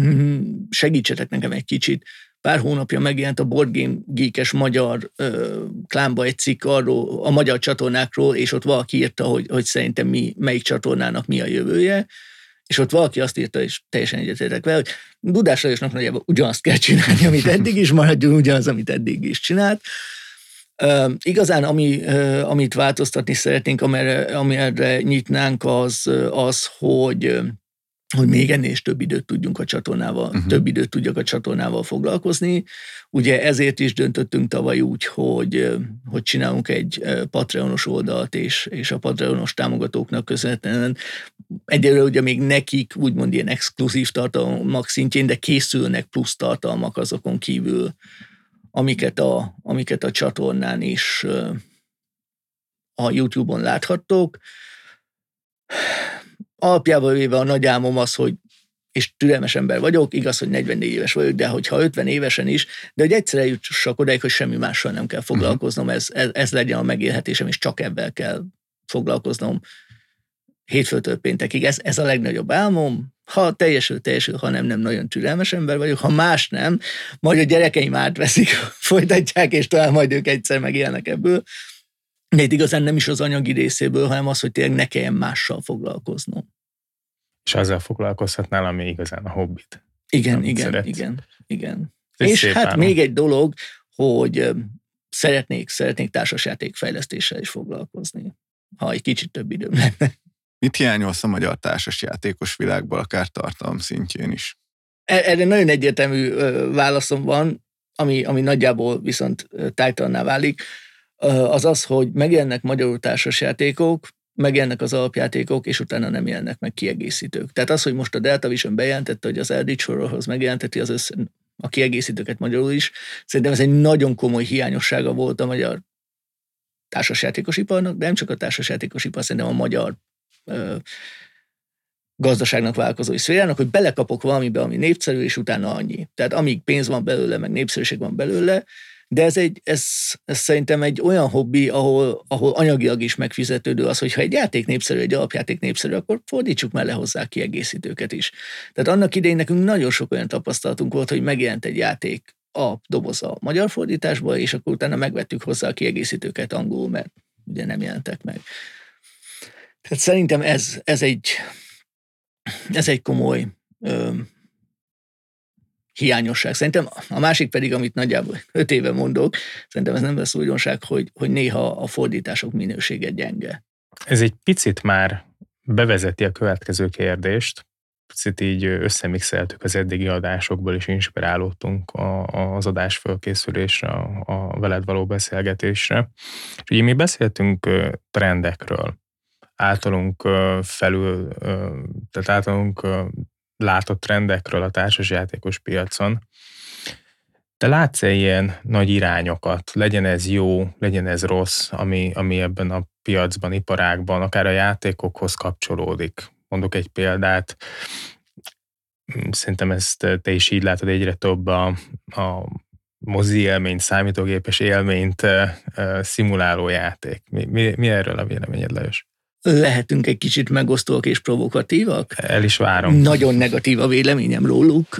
mm, segítsetek nekem egy kicsit pár hónapja megjelent a Board Game Geekes magyar ö, klánba egy cikk arról, a magyar csatornákról, és ott valaki írta, hogy, hogy szerintem mi, melyik csatornának mi a jövője, és ott valaki azt írta, és teljesen egyetértek vele, hogy Dudás Lajosnak nagyjából ugyanazt kell csinálni, amit eddig is, maradjon ugyanaz, amit eddig is csinált. Igazán, ami, amit változtatni szeretnénk, amire, amire nyitnánk, az, az hogy hogy még ennél is több időt tudjunk a csatornával, uh-huh. több időt tudjak a csatornával foglalkozni. Ugye ezért is döntöttünk tavaly úgy, hogy, hogy csinálunk egy Patreonos oldalt, és, és a Patreonos támogatóknak köszönhetően egyelőre ugye még nekik úgymond ilyen exkluzív tartalmak szintjén, de készülnek plusz tartalmak azokon kívül, amiket a, amiket a csatornán is a YouTube-on láthattok alapjában véve a nagy álmom az, hogy és türelmes ember vagyok, igaz, hogy 44 éves vagyok, de hogyha 50 évesen is, de hogy egyszer eljutsak odáig, hogy semmi mással nem kell foglalkoznom, ez, ez, ez legyen a megélhetésem, és csak ebben kell foglalkoznom hétfőtől péntekig. Ez, ez a legnagyobb álmom. Ha teljesül, teljesül, ha nem, nem nagyon türelmes ember vagyok, ha más nem, majd a gyerekeim átveszik, folytatják, és talán majd ők egyszer megélnek ebből. De itt igazán nem is az anyagi részéből, hanem az, hogy tényleg ne kelljen mással foglalkoznom. És azzal foglalkozhatnál, ami igazán a hobbit. Igen, igen, szeretsz. igen, igen. Ez és hát állam. még egy dolog, hogy szeretnék, szeretnék társasjáték fejlesztéssel is foglalkozni, ha egy kicsit több időm lenne. Mit hiányolsz a magyar társasjátékos világból, akár tartalom szintjén is? E-, erre nagyon egyértelmű válaszom van, ami, ami nagyjából viszont tájtalanná válik az az, hogy megjelennek magyarul társasjátékok, megjelennek az alapjátékok, és utána nem jelennek meg kiegészítők. Tehát az, hogy most a Delta Vision bejelentette, hogy az Eldritch Horrorhoz megjelenteti az össze, a kiegészítőket magyarul is, szerintem ez egy nagyon komoly hiányossága volt a magyar társasjátékos iparnak, de nem csak a társasjátékos ipar, szerintem a magyar ö, gazdaságnak vállalkozói szférának, hogy belekapok valamibe, ami népszerű, és utána annyi. Tehát amíg pénz van belőle, meg népszerűség van belőle, de ez, egy, ez, ez szerintem egy olyan hobbi, ahol, ahol anyagilag is megfizetődő az, hogyha egy játék népszerű, egy alapjáték népszerű, akkor fordítsuk le hozzá kiegészítőket is. Tehát annak idején nekünk nagyon sok olyan tapasztalatunk volt, hogy megjelent egy játék a doboz a magyar fordításból, és akkor utána megvettük hozzá a kiegészítőket angolul, mert ugye nem jelentek meg. Tehát szerintem ez, ez egy, ez egy komoly ö, hiányosság. Szerintem a másik pedig, amit nagyjából öt éve mondok, szerintem ez nem lesz újdonság, hogy, hogy néha a fordítások minősége gyenge. Ez egy picit már bevezeti a következő kérdést, picit így összemixeltük az eddigi adásokból, és inspirálódtunk az adás fölkészülésre, a veled való beszélgetésre. És ugye mi beszéltünk trendekről, általunk felül, tehát általunk látott trendekről a társasjátékos piacon. Te látsz-e ilyen nagy irányokat, legyen ez jó, legyen ez rossz, ami, ami ebben a piacban, iparágban, akár a játékokhoz kapcsolódik? Mondok egy példát, szerintem ezt te is így látod, egyre több a, a mozi élményt, számítógépes élményt uh, uh, szimuláló játék. Mi, mi, mi erről a véleményed, Lajos? Lehetünk egy kicsit megosztóak és provokatívak. El is várom. Nagyon negatív a véleményem róluk,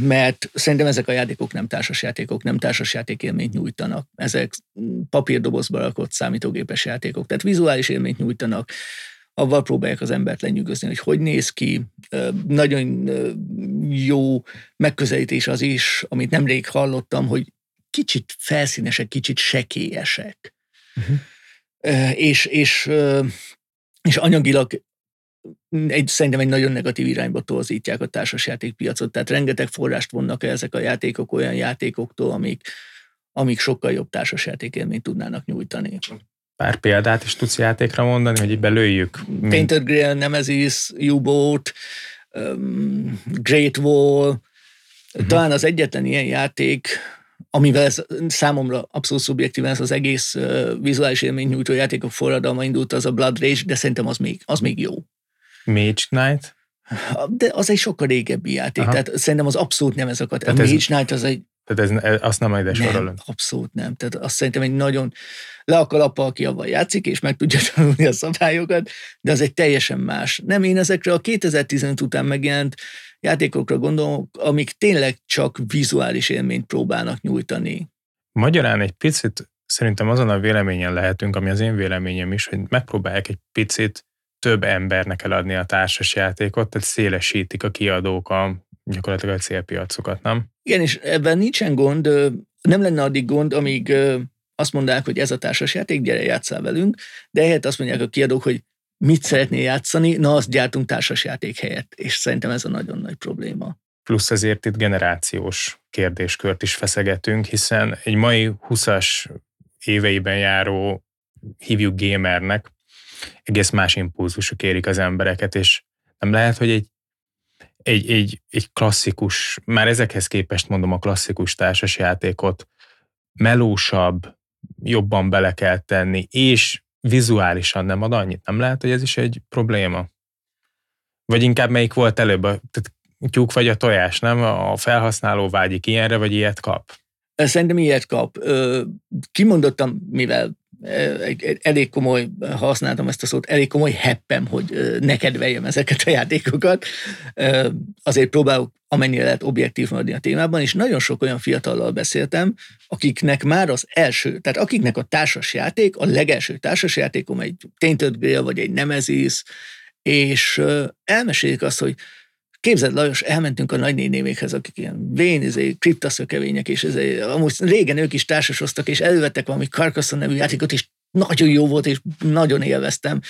mert szerintem ezek a játékok nem társasjátékok, nem társasjáték élményt nyújtanak. Ezek papírdobozba rakott számítógépes játékok, tehát vizuális élményt nyújtanak, avval próbálják az embert lenyűgözni, hogy hogy néz ki. Nagyon jó megközelítés az is, amit nemrég hallottam, hogy kicsit felszínesek, kicsit sekélyesek. Uh-huh. És, és és anyagilag egy, szerintem egy nagyon negatív irányba torzítják a társasjátékpiacot, tehát rengeteg forrást vonnak el ezek a játékok olyan játékoktól, amik, amik sokkal jobb társasjátékélményt tudnának nyújtani. Pár példát is tudsz játékra mondani, hogy így belőjük? Mint... Painted Grail, Nemesis, U-Boat, um, Great Wall, uh-huh. talán az egyetlen ilyen játék, amivel ez, számomra abszolút szubjektíven ez az egész uh, vizuális élmény nyújtó játékok forradalma indult, az a Blood Rage, de szerintem az még, az még jó. Mage Knight? De az egy sokkal régebbi játék, Aha. tehát szerintem az abszolút nem ez a A Mage ez, Knight az egy... Tehát ez, azt nem ide sorolom. abszolút nem. Tehát azt szerintem egy nagyon le a kalapa, aki abban játszik, és meg tudja tanulni a szabályokat, de az egy teljesen más. Nem, én ezekre a 2015 után megjelent játékokra gondolok, amik tényleg csak vizuális élményt próbálnak nyújtani. Magyarán egy picit szerintem azon a véleményen lehetünk, ami az én véleményem is, hogy megpróbálják egy picit több embernek eladni a társas játékot, tehát szélesítik a kiadók a gyakorlatilag a célpiacokat, nem? Igen, és ebben nincsen gond, nem lenne addig gond, amíg azt mondják, hogy ez a társas játék, gyere játszál velünk, de ehhez azt mondják a kiadók, hogy mit szeretnél játszani, na azt gyártunk társasjáték helyett, és szerintem ez a nagyon nagy probléma. Plusz ezért itt generációs kérdéskört is feszegetünk, hiszen egy mai 20-as éveiben járó hívjuk gamernek, egész más impulzusok érik az embereket, és nem lehet, hogy egy, egy, egy, egy klasszikus, már ezekhez képest mondom a klasszikus társasjátékot, melósabb, jobban bele kell tenni, és vizuálisan nem ad annyit. Nem lehet, hogy ez is egy probléma? Vagy inkább melyik volt előbb? Tehát tyúk vagy a tojás, nem? A felhasználó vágyik ilyenre, vagy ilyet kap? Szerintem ilyet kap. Kimondottam, mivel elég komoly, használtam ezt a szót, elég komoly heppem, hogy ne kedveljem ezeket a játékokat. Azért próbálok amennyire lehet objektív maradni a témában, és nagyon sok olyan fiatallal beszéltem, akiknek már az első, tehát akiknek a társasjáték, a legelső társasjátékom egy Tainted Grail, vagy egy Nemesis, és elmesélik azt, hogy Képzeld, Lajos, elmentünk a nagynénémékhez, akik ilyen vén, izé, kriptaszökevények, és izé, amúgy régen ők is társasoztak, és elővettek valami Carcassonne nevű játékot, és nagyon jó volt, és nagyon élveztem.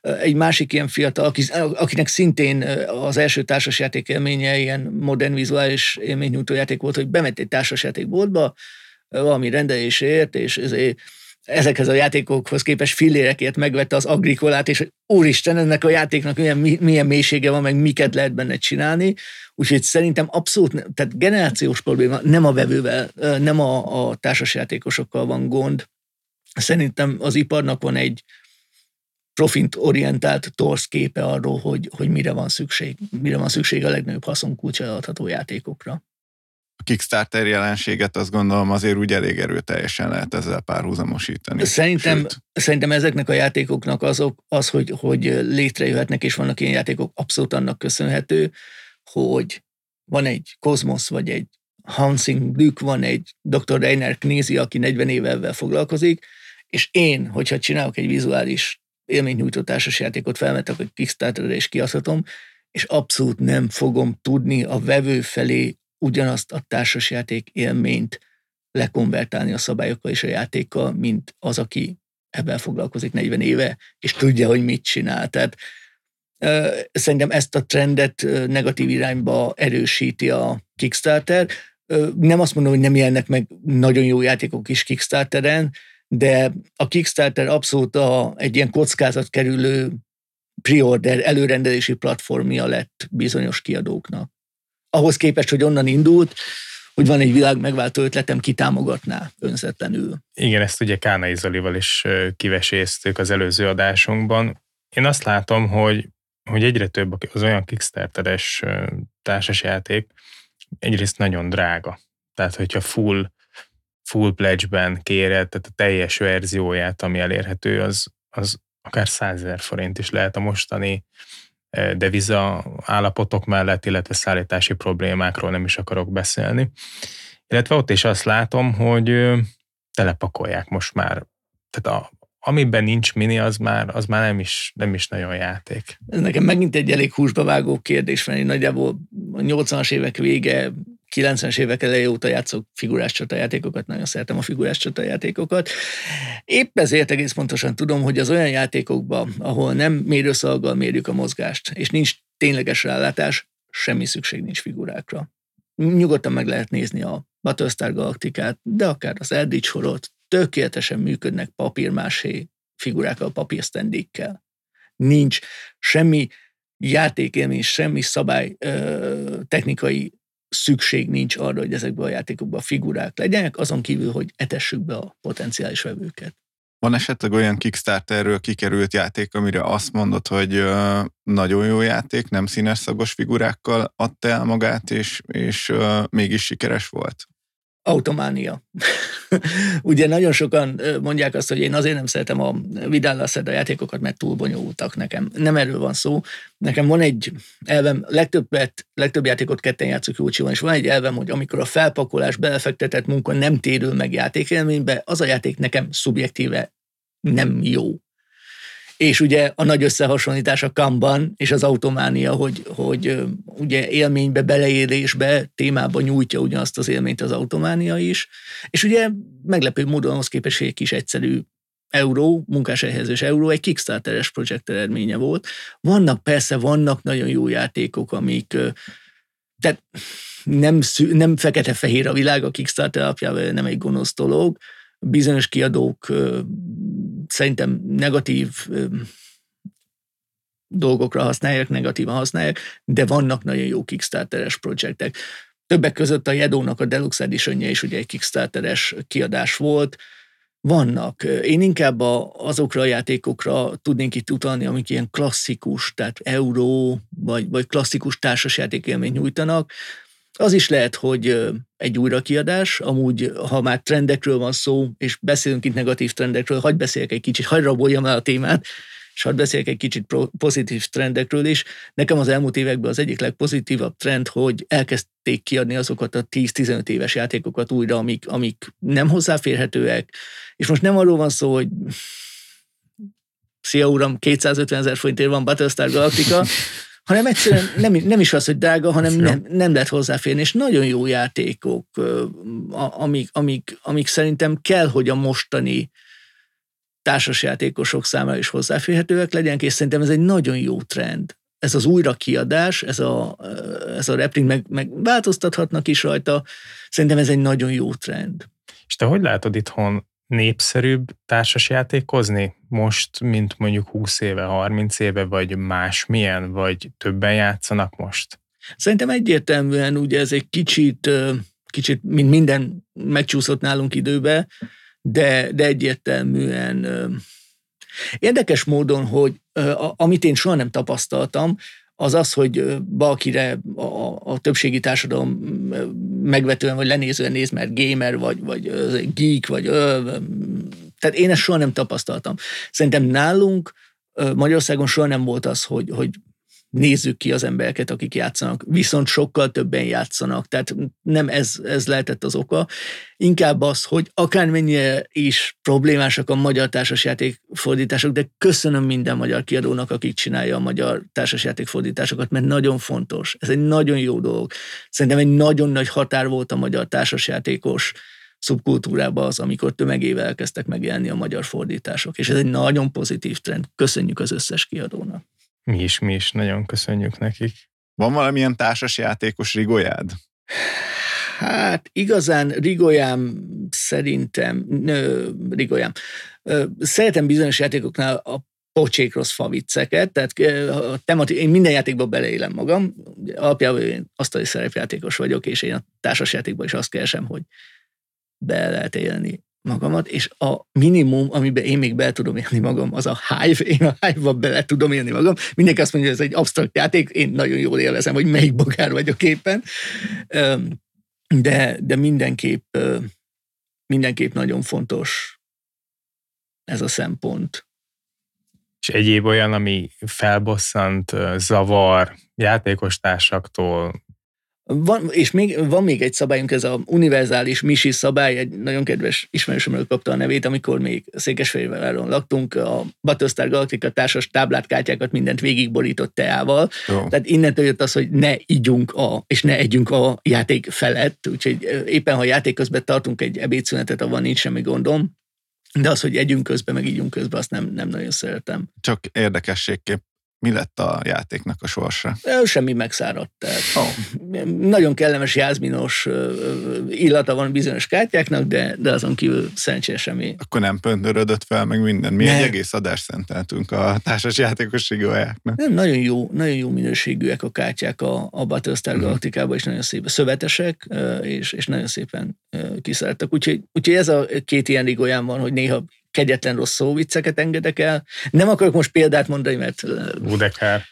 Egy másik ilyen fiatal, akinek szintén az első társasjáték élménye ilyen modern vizuális élménynyújtó játék volt, hogy bement egy társasjátékboltba, valami rendelésért, és ezért ezekhez a játékokhoz képest fillérekért megvette az agrikolát, és úristen, ennek a játéknak milyen, milyen mélysége van, meg miket lehet benne csinálni. Úgyhogy szerintem abszolút, tehát generációs probléma nem a vevővel, nem a, a társasjátékosokkal van gond. Szerintem az iparnak van egy profint orientált torsz képe arról, hogy, hogy mire van szükség, mire van szükség a legnagyobb haszonkulcsa adható játékokra. Kickstarter jelenséget azt gondolom azért úgy elég erőteljesen lehet ezzel párhuzamosítani. Szerintem, szerintem ezeknek a játékoknak azok, az, hogy, hogy létrejöhetnek, és vannak ilyen játékok, abszolút annak köszönhető, hogy van egy Cosmos, vagy egy Hansing Glück, van egy Dr. Reiner Knézi, aki 40 éve ebben foglalkozik, és én, hogyha csinálok egy vizuális élménynyújtó játékot, felmetek hogy Kickstarterre és kiadhatom, és abszolút nem fogom tudni a vevő felé ugyanazt a társasjáték élményt lekonvertálni a szabályokkal és a játékkal, mint az, aki ebben foglalkozik 40 éve, és tudja, hogy mit csinál. Tehát szerintem ezt a trendet negatív irányba erősíti a Kickstarter. Nem azt mondom, hogy nem jelennek meg nagyon jó játékok is Kickstarteren, de a Kickstarter abszolút a, egy ilyen kockázat kerülő pre-order előrendelési platformja lett bizonyos kiadóknak. Ahhoz képest, hogy onnan indult, hogy van egy világ megváltó ötletem, ki támogatná önzetlenül. Igen, ezt ugye Kánai Zolival is kiveséztük az előző adásunkban. Én azt látom, hogy, hogy egyre több az olyan Kickstarteres társasjáték, egyrészt nagyon drága. Tehát, hogyha full, full pledge-ben kéred, tehát a teljes verzióját, ami elérhető, az, az akár 100 ezer forint is lehet a mostani deviza állapotok mellett, illetve szállítási problémákról nem is akarok beszélni. Illetve ott is azt látom, hogy telepakolják most már. Tehát a, amiben nincs mini, az már, az már nem, is, nem is nagyon játék. Ez nekem megint egy elég húsba vágó kérdés, mert én nagyjából a 80-as évek vége 90-es évek eleje óta játszok figurás csatajátékokat, nagyon szeretem a figurás csatajátékokat. Épp ezért egész pontosan tudom, hogy az olyan játékokban, ahol nem mérőszalaggal mérjük a mozgást, és nincs tényleges rálátás, semmi szükség nincs figurákra. Nyugodtan meg lehet nézni a Battlestar Galacticát, de akár az Eldritch Horror-t, tökéletesen működnek papírmásé figurákkal, papírsztendikkel. Nincs semmi játékélmény, semmi szabály ö, technikai szükség nincs arra, hogy ezekben a játékokban figurák legyenek, azon kívül, hogy etessük be a potenciális vevőket. Van esetleg olyan Kickstarterről kikerült játék, amire azt mondod, hogy nagyon jó játék, nem színes szagos figurákkal adta el magát, és, és mégis sikeres volt? Autománia. Ugye nagyon sokan mondják azt, hogy én azért nem szeretem a Vidal a játékokat, mert túl bonyolultak nekem. Nem erről van szó. Nekem van egy elvem, legtöbbet, legtöbb játékot ketten játszok Jócsival, és van egy elvem, hogy amikor a felpakolás, belefektetett munka nem térül meg játékélménybe, az a játék nekem szubjektíve nem jó. És ugye a nagy összehasonlítás a Kanban és az autománia, hogy, hogy ugye élménybe, beleélésbe, témába nyújtja ugyanazt az élményt az autománia is. És ugye meglepő módon ahhoz képest egy kis egyszerű euró, munkásehelyezős euró egy Kickstarteres projekt eredménye volt. Vannak persze, vannak nagyon jó játékok, amik tehát nem, szü, nem fekete-fehér a világ a Kickstarter alapjában, nem egy gonosz dolog. Bizonyos kiadók szerintem negatív dolgokra használják, negatívan használják, de vannak nagyon jó Kickstarteres projektek. Többek között a Jedónak a Deluxe edition is ugye egy Kickstarteres kiadás volt, vannak. Én inkább a, azokra a játékokra tudnék itt utalni, amik ilyen klasszikus, tehát euró, vagy, vagy klasszikus társasjátékélményt nyújtanak. Az is lehet, hogy egy újrakiadás, amúgy, ha már trendekről van szó, és beszélünk itt negatív trendekről, hagyd beszéljek egy kicsit, hagyd raboljam el a témát, és hadd beszéljek egy kicsit pozitív trendekről is. Nekem az elmúlt években az egyik legpozitívabb trend, hogy elkezdték kiadni azokat a 10-15 éves játékokat újra, amik, amik nem hozzáférhetőek, és most nem arról van szó, hogy szia uram, 250 ezer forintért van Battlestar Galactica, hanem egyszerűen nem, nem is az, hogy drága, hanem nem, nem lehet hozzáférni, és nagyon jó játékok, amik, amik, amik szerintem kell, hogy a mostani társasjátékosok számára is hozzáférhetőek legyenek, és szerintem ez egy nagyon jó trend. Ez az újrakiadás, ez a, ez a replik, meg, meg változtathatnak is rajta, szerintem ez egy nagyon jó trend. És te hogy látod itthon népszerűbb társasjátékozni most, mint mondjuk 20 éve, 30 éve, vagy másmilyen, vagy többen játszanak most? Szerintem egyértelműen ugye ez egy kicsit, kicsit mint minden megcsúszott nálunk időbe, de, de egyértelműen érdekes módon, hogy amit én soha nem tapasztaltam, az az, hogy valakire a, a többségi társadalom megvetően vagy lenézően néz, mert gamer, vagy, vagy geek, vagy tehát én ezt soha nem tapasztaltam. Szerintem nálunk Magyarországon soha nem volt az, hogy, hogy nézzük ki az embereket, akik játszanak, viszont sokkal többen játszanak, tehát nem ez, ez lehetett az oka, inkább az, hogy akármennyire is problémásak a magyar társasjáték fordítások, de köszönöm minden magyar kiadónak, akik csinálja a magyar társasjáték fordításokat, mert nagyon fontos, ez egy nagyon jó dolog. Szerintem egy nagyon nagy határ volt a magyar társasjátékos szubkultúrában az, amikor tömegével elkezdtek megjelenni a magyar fordítások, és ez egy nagyon pozitív trend. Köszönjük az összes kiadónak. Mi is, mi is nagyon köszönjük nekik. Van valamilyen társasjátékos rigójád? Hát igazán rigolyám szerintem, nő, rigolyám. Szeretem bizonyos játékoknál a pocsék rossz favicceket, tehát a temati, én minden játékban beleélem magam, alapjában én asztali szerepjátékos vagyok, és én a társasjátékban is azt keresem, hogy be lehet élni magamat, és a minimum, amiben én még be tudom élni magam, az a Hive. Én a Hive-ba bele tudom élni magam. Mindenki azt mondja, hogy ez egy absztrakt játék, én nagyon jól élvezem, hogy melyik bogár vagyok éppen. De, de mindenképp, mindenképp nagyon fontos ez a szempont. És egyéb olyan, ami felbosszant, zavar játékos társaktól, van, és még, van még egy szabályunk, ez a univerzális Misi szabály, egy nagyon kedves ismerősömről kapta a nevét, amikor még Székesfehérváron laktunk, a Battlestar Galactica társas táblátkártyákat mindent végigborított teával. Jó. Tehát innentől jött az, hogy ne ígyunk a, és ne együnk a játék felett, úgyhogy éppen ha játék közben tartunk egy ebédszünetet, avval nincs semmi gondom, de az, hogy együnk közben, meg ígyunk közben, azt nem, nem nagyon szeretem. Csak érdekességképp mi lett a játéknak a sorsa? Semmi megszáradt. Tehát oh. Nagyon kellemes jázminos illata van bizonyos kártyáknak, de, de azon kívül szerencsére semmi. Akkor nem pöndörödött fel, meg minden. Mi ne. egy egész adást szenteltünk a társas játékos. Nem, nagyon jó, nagyon jó minőségűek a kártyák a, a Battlestar mm. Galactica-ban, és nagyon szép szövetesek, és, és nagyon szépen kiszálltak. Úgyhogy, úgyhogy ez a két ilyen ligolyán van, hogy néha kegyetlen rossz szóvicceket engedek el. Nem akarok most példát mondani, mert... Budekár.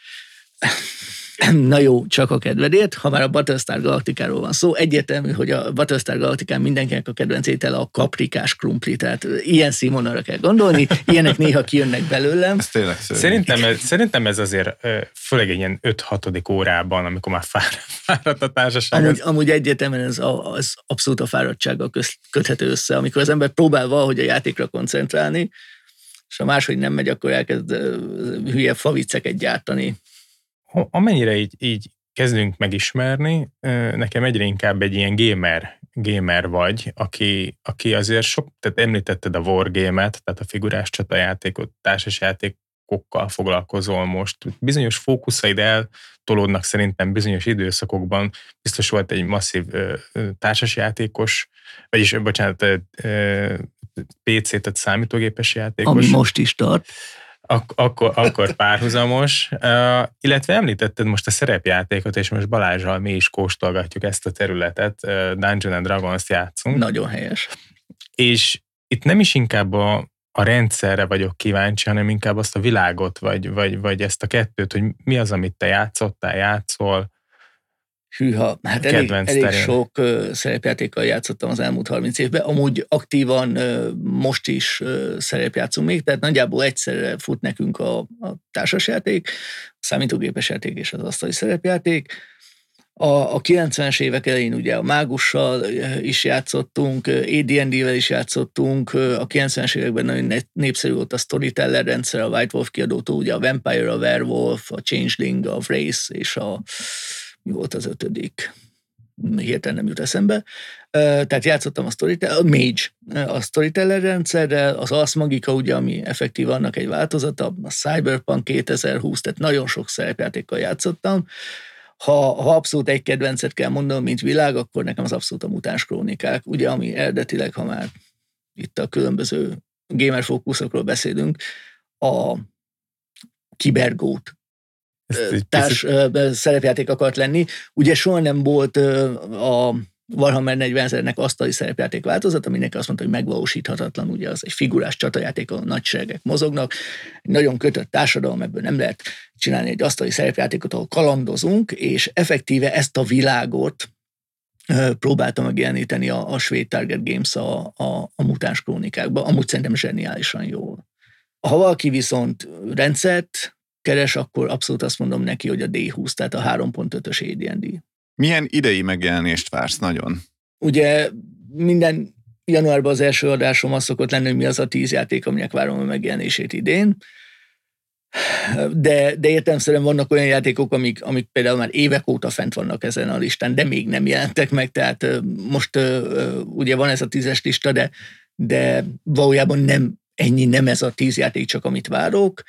Na jó, csak a kedvedért, ha már a Battlestar Galaktikáról van szó, egyértelmű, hogy a Battlestar Galaktikán mindenkinek a kedvenc étele a kaprikás krumpli, tehát ilyen színvonalra kell gondolni, ilyenek néha kijönnek belőlem. Ez tényleg szerintem, ez, szerintem ez azért főleg egy ilyen 5-6. órában, amikor már fáradt a társaság. Amúgy, amúgy egyértelműen ez a, az abszolút a fáradtsággal köthető össze, amikor az ember próbál valahogy a játékra koncentrálni, és ha máshogy nem megy, akkor elkezd hülye faviceket gyártani amennyire így, így kezdünk megismerni, nekem egyre inkább egy ilyen gamer, gamer vagy, aki, aki azért sok, tehát említetted a wargame-et, tehát a figurás csatajátékot, társasjátékokkal foglalkozol most. Bizonyos fókuszaid eltolódnak szerintem bizonyos időszakokban. Biztos volt egy masszív társasjátékos, vagyis, bocsánat, PC, tehát számítógépes játékos. Ami most is tart. Ak- akkor, akkor párhuzamos. Uh, illetve említetted most a szerepjátékot, és most Balázsral mi is kóstolgatjuk ezt a területet, uh, Dungeon and Dragons játszunk. Nagyon helyes. És itt nem is inkább a, a rendszerre vagyok kíváncsi, hanem inkább azt a világot, vagy, vagy, vagy ezt a kettőt, hogy mi az, amit te játszottál, játszol, Hűha, hát elég, elég sok uh, szerepjátékkal játszottam az elmúlt 30 évben, amúgy aktívan most is uh, szerepjátszunk még, tehát nagyjából egyszerre fut nekünk a, a társasjáték, a számítógépes játék és az asztali szerepjáték. A, a 90-es évek elején ugye a Mágussal is játszottunk, AD&D-vel is játszottunk, a 90-es években nagyon népszerű volt a Storyteller rendszer, a White Wolf kiadótól, ugye a Vampire, a Werewolf, a Changeling, a Wraith és a mi volt az ötödik? Hirtelen nem jut eszembe. Tehát játszottam a Storyteller, a Mage, a Storyteller rendszerrel, az Ars Magica, ugye, ami effektív annak egy változata, a Cyberpunk 2020, tehát nagyon sok szerepjátékkal játszottam. Ha, ha abszolút egy kedvencet kell mondanom, mint világ, akkor nekem az abszolút a mutáns krónikák, ugye, ami eredetileg, ha már itt a különböző gamer fókuszokról beszélünk, a kibergót társ picit... szerepjáték akart lenni. Ugye soha nem volt a Warhammer 40 ezernek asztali szerepjáték változat, aminek azt mondta, hogy megvalósíthatatlan, ugye az egy figurás csatajáték, a nagy seregek mozognak, egy nagyon kötött társadalom, ebből nem lehet csinálni egy asztali szerepjátékot, ahol kalandozunk, és effektíve ezt a világot próbálta megjeleníteni a, a svéd Target Games a, a, a mutáns krónikákba, amúgy szerintem zseniálisan jól. Ha valaki viszont rendszert keres, akkor abszolút azt mondom neki, hogy a D20, tehát a 3.5-ös AD&D. Milyen idei megjelenést vársz nagyon? Ugye minden januárban az első adásom az szokott lenni, hogy mi az a tíz játék, aminek várom a megjelenését idén. De, de értelmszerűen vannak olyan játékok, amik, amik például már évek óta fent vannak ezen a listán, de még nem jelentek meg, tehát most ugye van ez a tízes lista, de, de valójában nem ennyi, nem ez a tíz játék csak, amit várok.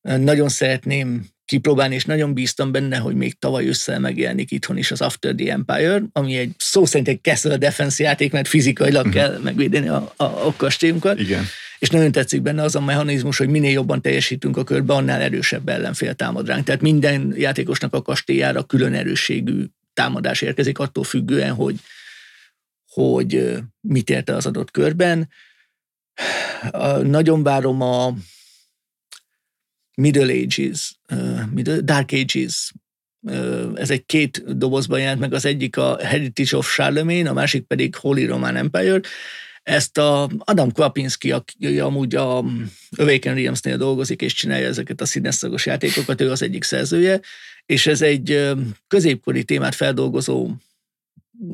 Nagyon szeretném kipróbálni, és nagyon bíztam benne, hogy még tavaly össze megjelenik itthon is az After the Empire, ami egy szó szerint egy Castle Defense játék, mert fizikailag uh-huh. kell megvédeni a, a, a kastélyunkat. Igen. és nagyon tetszik benne az a mechanizmus, hogy minél jobban teljesítünk a körbe, annál erősebb ellenfél támad ránk. Tehát minden játékosnak a kastélyára külön erősségű támadás érkezik, attól függően, hogy, hogy mit érte az adott körben. Nagyon várom a Middle Ages, middle, Dark Ages ez egy két dobozban jelent meg, az egyik a Heritage of Charlemagne, a másik pedig Holy Roman Empire. Ezt a Adam Kwapinski, aki amúgy a Awaken Realms-nél dolgozik és csinálja ezeket a színeszagos játékokat, ő az egyik szerzője, és ez egy középkori témát feldolgozó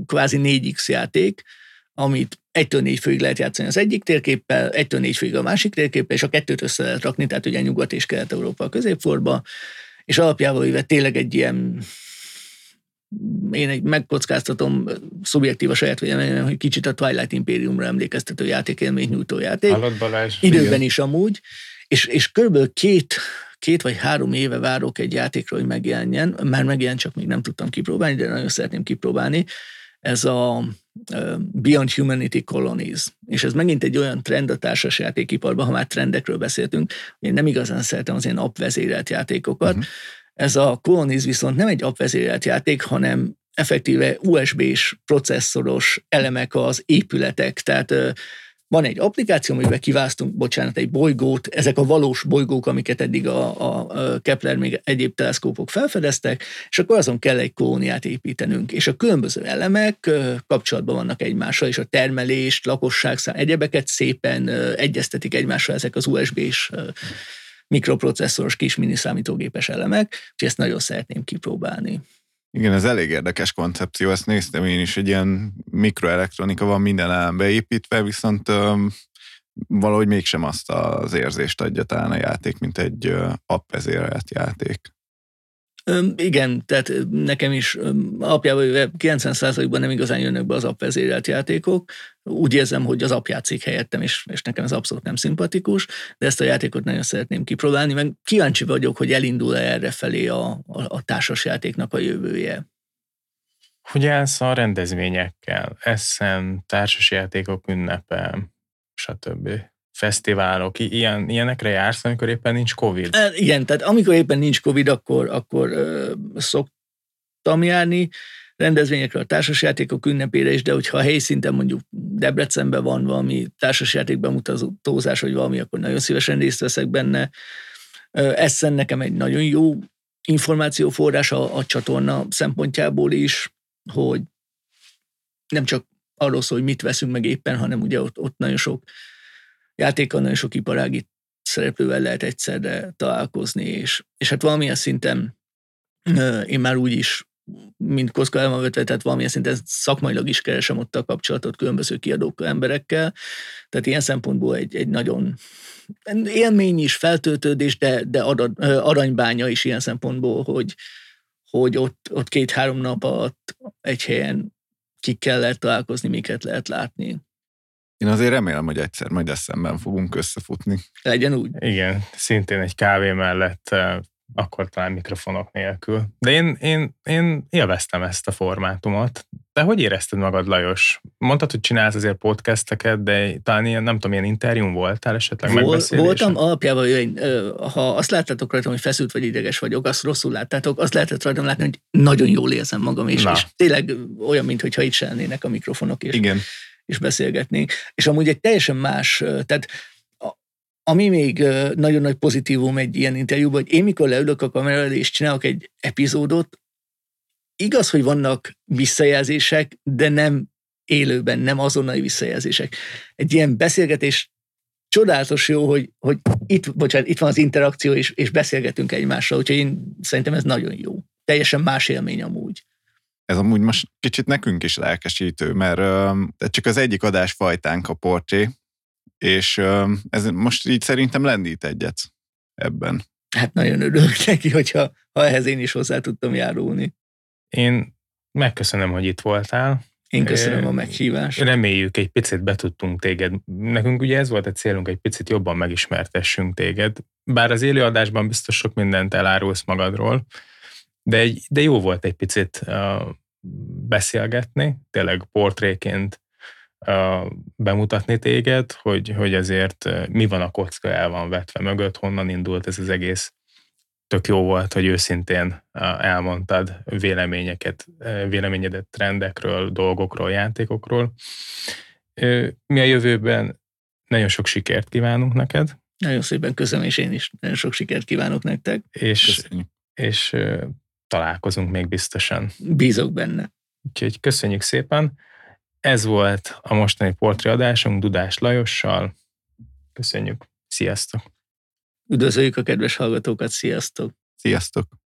kvázi 4X játék, amit egytől négy főig lehet játszani az egyik térképpel, egytől négy főig a másik térképpel, és a kettőt össze lehet rakni, tehát ugye Nyugat és Kelet-Európa a középforba, és alapjában véve tényleg egy ilyen én egy megkockáztatom szubjektív a saját véleményem, hogy kicsit a Twilight Imperiumra emlékeztető játékélményt nyújtó játék. Hallott Balázs? Időben igen. is amúgy, és, és körülbelül két, két vagy három éve várok egy játékra, hogy megjelenjen, már megjelent, csak még nem tudtam kipróbálni, de nagyon szeretném kipróbálni. Ez a Beyond Humanity Colonies. És ez megint egy olyan trend a társasjátékiparban, ha már trendekről beszéltünk, én nem igazán szeretem az ilyen appvezérelt játékokat. Uh-huh. Ez a Colonies viszont nem egy appvezérelt játék, hanem effektíve USB-s processzoros elemek az épületek, tehát van egy applikáció, amiben kiválasztunk, bocsánat, egy bolygót, ezek a valós bolygók, amiket eddig a, a Kepler még egyéb teleszkópok felfedeztek, és akkor azon kell egy kolóniát építenünk. És a különböző elemek kapcsolatban vannak egymással, és a termelést, lakosság szám, egyebeket szépen egyeztetik egymással ezek az USB-s mikroprocesszoros kis miniszámítógépes elemek, és ezt nagyon szeretném kipróbálni. Igen, ez elég érdekes koncepció, ezt néztem én is, egy ilyen mikroelektronika van minden elem beépítve, viszont öm, valahogy mégsem azt az érzést adja talán a játék, mint egy appvezérelt játék. Igen, tehát nekem is apjában 90%-ban nem igazán jönnek be az appvezérelt játékok. Úgy érzem, hogy az app játszik helyettem, és, és nekem ez abszolút nem szimpatikus, de ezt a játékot nagyon szeretném kipróbálni, meg kíváncsi vagyok, hogy elindul-e erre felé a, a, a társasjátéknak a jövője. Hogy állsz a rendezvényekkel? Essen, társasjátékok ünnepe, stb fesztiválok, ilyen, ilyenekre jársz, amikor éppen nincs Covid? Igen, tehát amikor éppen nincs Covid, akkor, akkor ö, szoktam járni rendezvényekre, a társasjátékok ünnepére is, de hogyha a helyszinten mondjuk Debrecenben van valami társasjáték bemutatózás, vagy valami, akkor nagyon szívesen részt veszek benne. Essen nekem egy nagyon jó információforrás a, a csatorna szempontjából is, hogy nem csak arról szól, hogy mit veszünk meg éppen, hanem ugye ott, ott nagyon sok játékkal nagyon sok iparági szereplővel lehet egyszerre találkozni, és, és hát valamilyen szinten én már úgy is, mint kocka elmavetve, tehát valamilyen szinten szakmailag is keresem ott a kapcsolatot különböző kiadók emberekkel, tehát ilyen szempontból egy, egy nagyon élmény is, feltöltődés, de, de aranybánya is ilyen szempontból, hogy, hogy ott, ott két-három nap alatt egy helyen kikkel lehet találkozni, miket lehet látni. Én azért remélem, hogy egyszer majd eszemben fogunk összefutni. Legyen úgy. Igen, szintén egy kávé mellett akkor talán mikrofonok nélkül. De én, én, én élveztem ezt a formátumot. De hogy érezted magad, Lajos? Mondtad, hogy csinálsz azért podcasteket, de talán ilyen, nem tudom, ilyen interjún voltál esetleg Vol, Voltam alapjában, én, ha azt láttátok rajtam, hogy feszült vagy ideges vagyok, azt rosszul láttátok, azt lehetett rajtam látni, hogy nagyon jól érzem magam, és, és tényleg olyan, mintha itt se a mikrofonok. És, Igen és beszélgetnénk. És amúgy egy teljesen más, tehát ami még nagyon nagy pozitívum egy ilyen interjúban, hogy én mikor leülök a kamera elé és csinálok egy epizódot, igaz, hogy vannak visszajelzések, de nem élőben, nem azonnali visszajelzések. Egy ilyen beszélgetés csodálatos jó, hogy, hogy itt, bocsánat, itt van az interakció, és, és beszélgetünk egymással, úgyhogy én szerintem ez nagyon jó. Teljesen más élmény amúgy ez amúgy most kicsit nekünk is lelkesítő, mert uh, csak az egyik adás fajtánk a portré, és ez most így szerintem lendít egyet ebben. Hát nagyon örülök neki, hogyha ha ehhez én is hozzá tudtam járulni. Én megköszönöm, hogy itt voltál. Én köszönöm a meghívást. Reméljük, egy picit betudtunk téged. Nekünk ugye ez volt a célunk, egy picit jobban megismertessünk téged. Bár az élőadásban biztos sok mindent elárulsz magadról, de, egy, de jó volt egy picit uh, beszélgetni, tényleg portréként bemutatni téged, hogy, hogy ezért mi van a kocka el van vetve mögött, honnan indult ez az egész. Tök jó volt, hogy őszintén elmondtad véleményeket, véleményedet trendekről, dolgokról, játékokról. Mi a jövőben nagyon sok sikert kívánunk neked. Nagyon szépen köszönöm, és én is nagyon sok sikert kívánok nektek. És, és találkozunk még biztosan. Bízok benne. Úgyhogy köszönjük szépen. Ez volt a mostani portréadásunk Dudás Lajossal. Köszönjük. Sziasztok! Üdvözöljük a kedves hallgatókat, sziasztok! Sziasztok!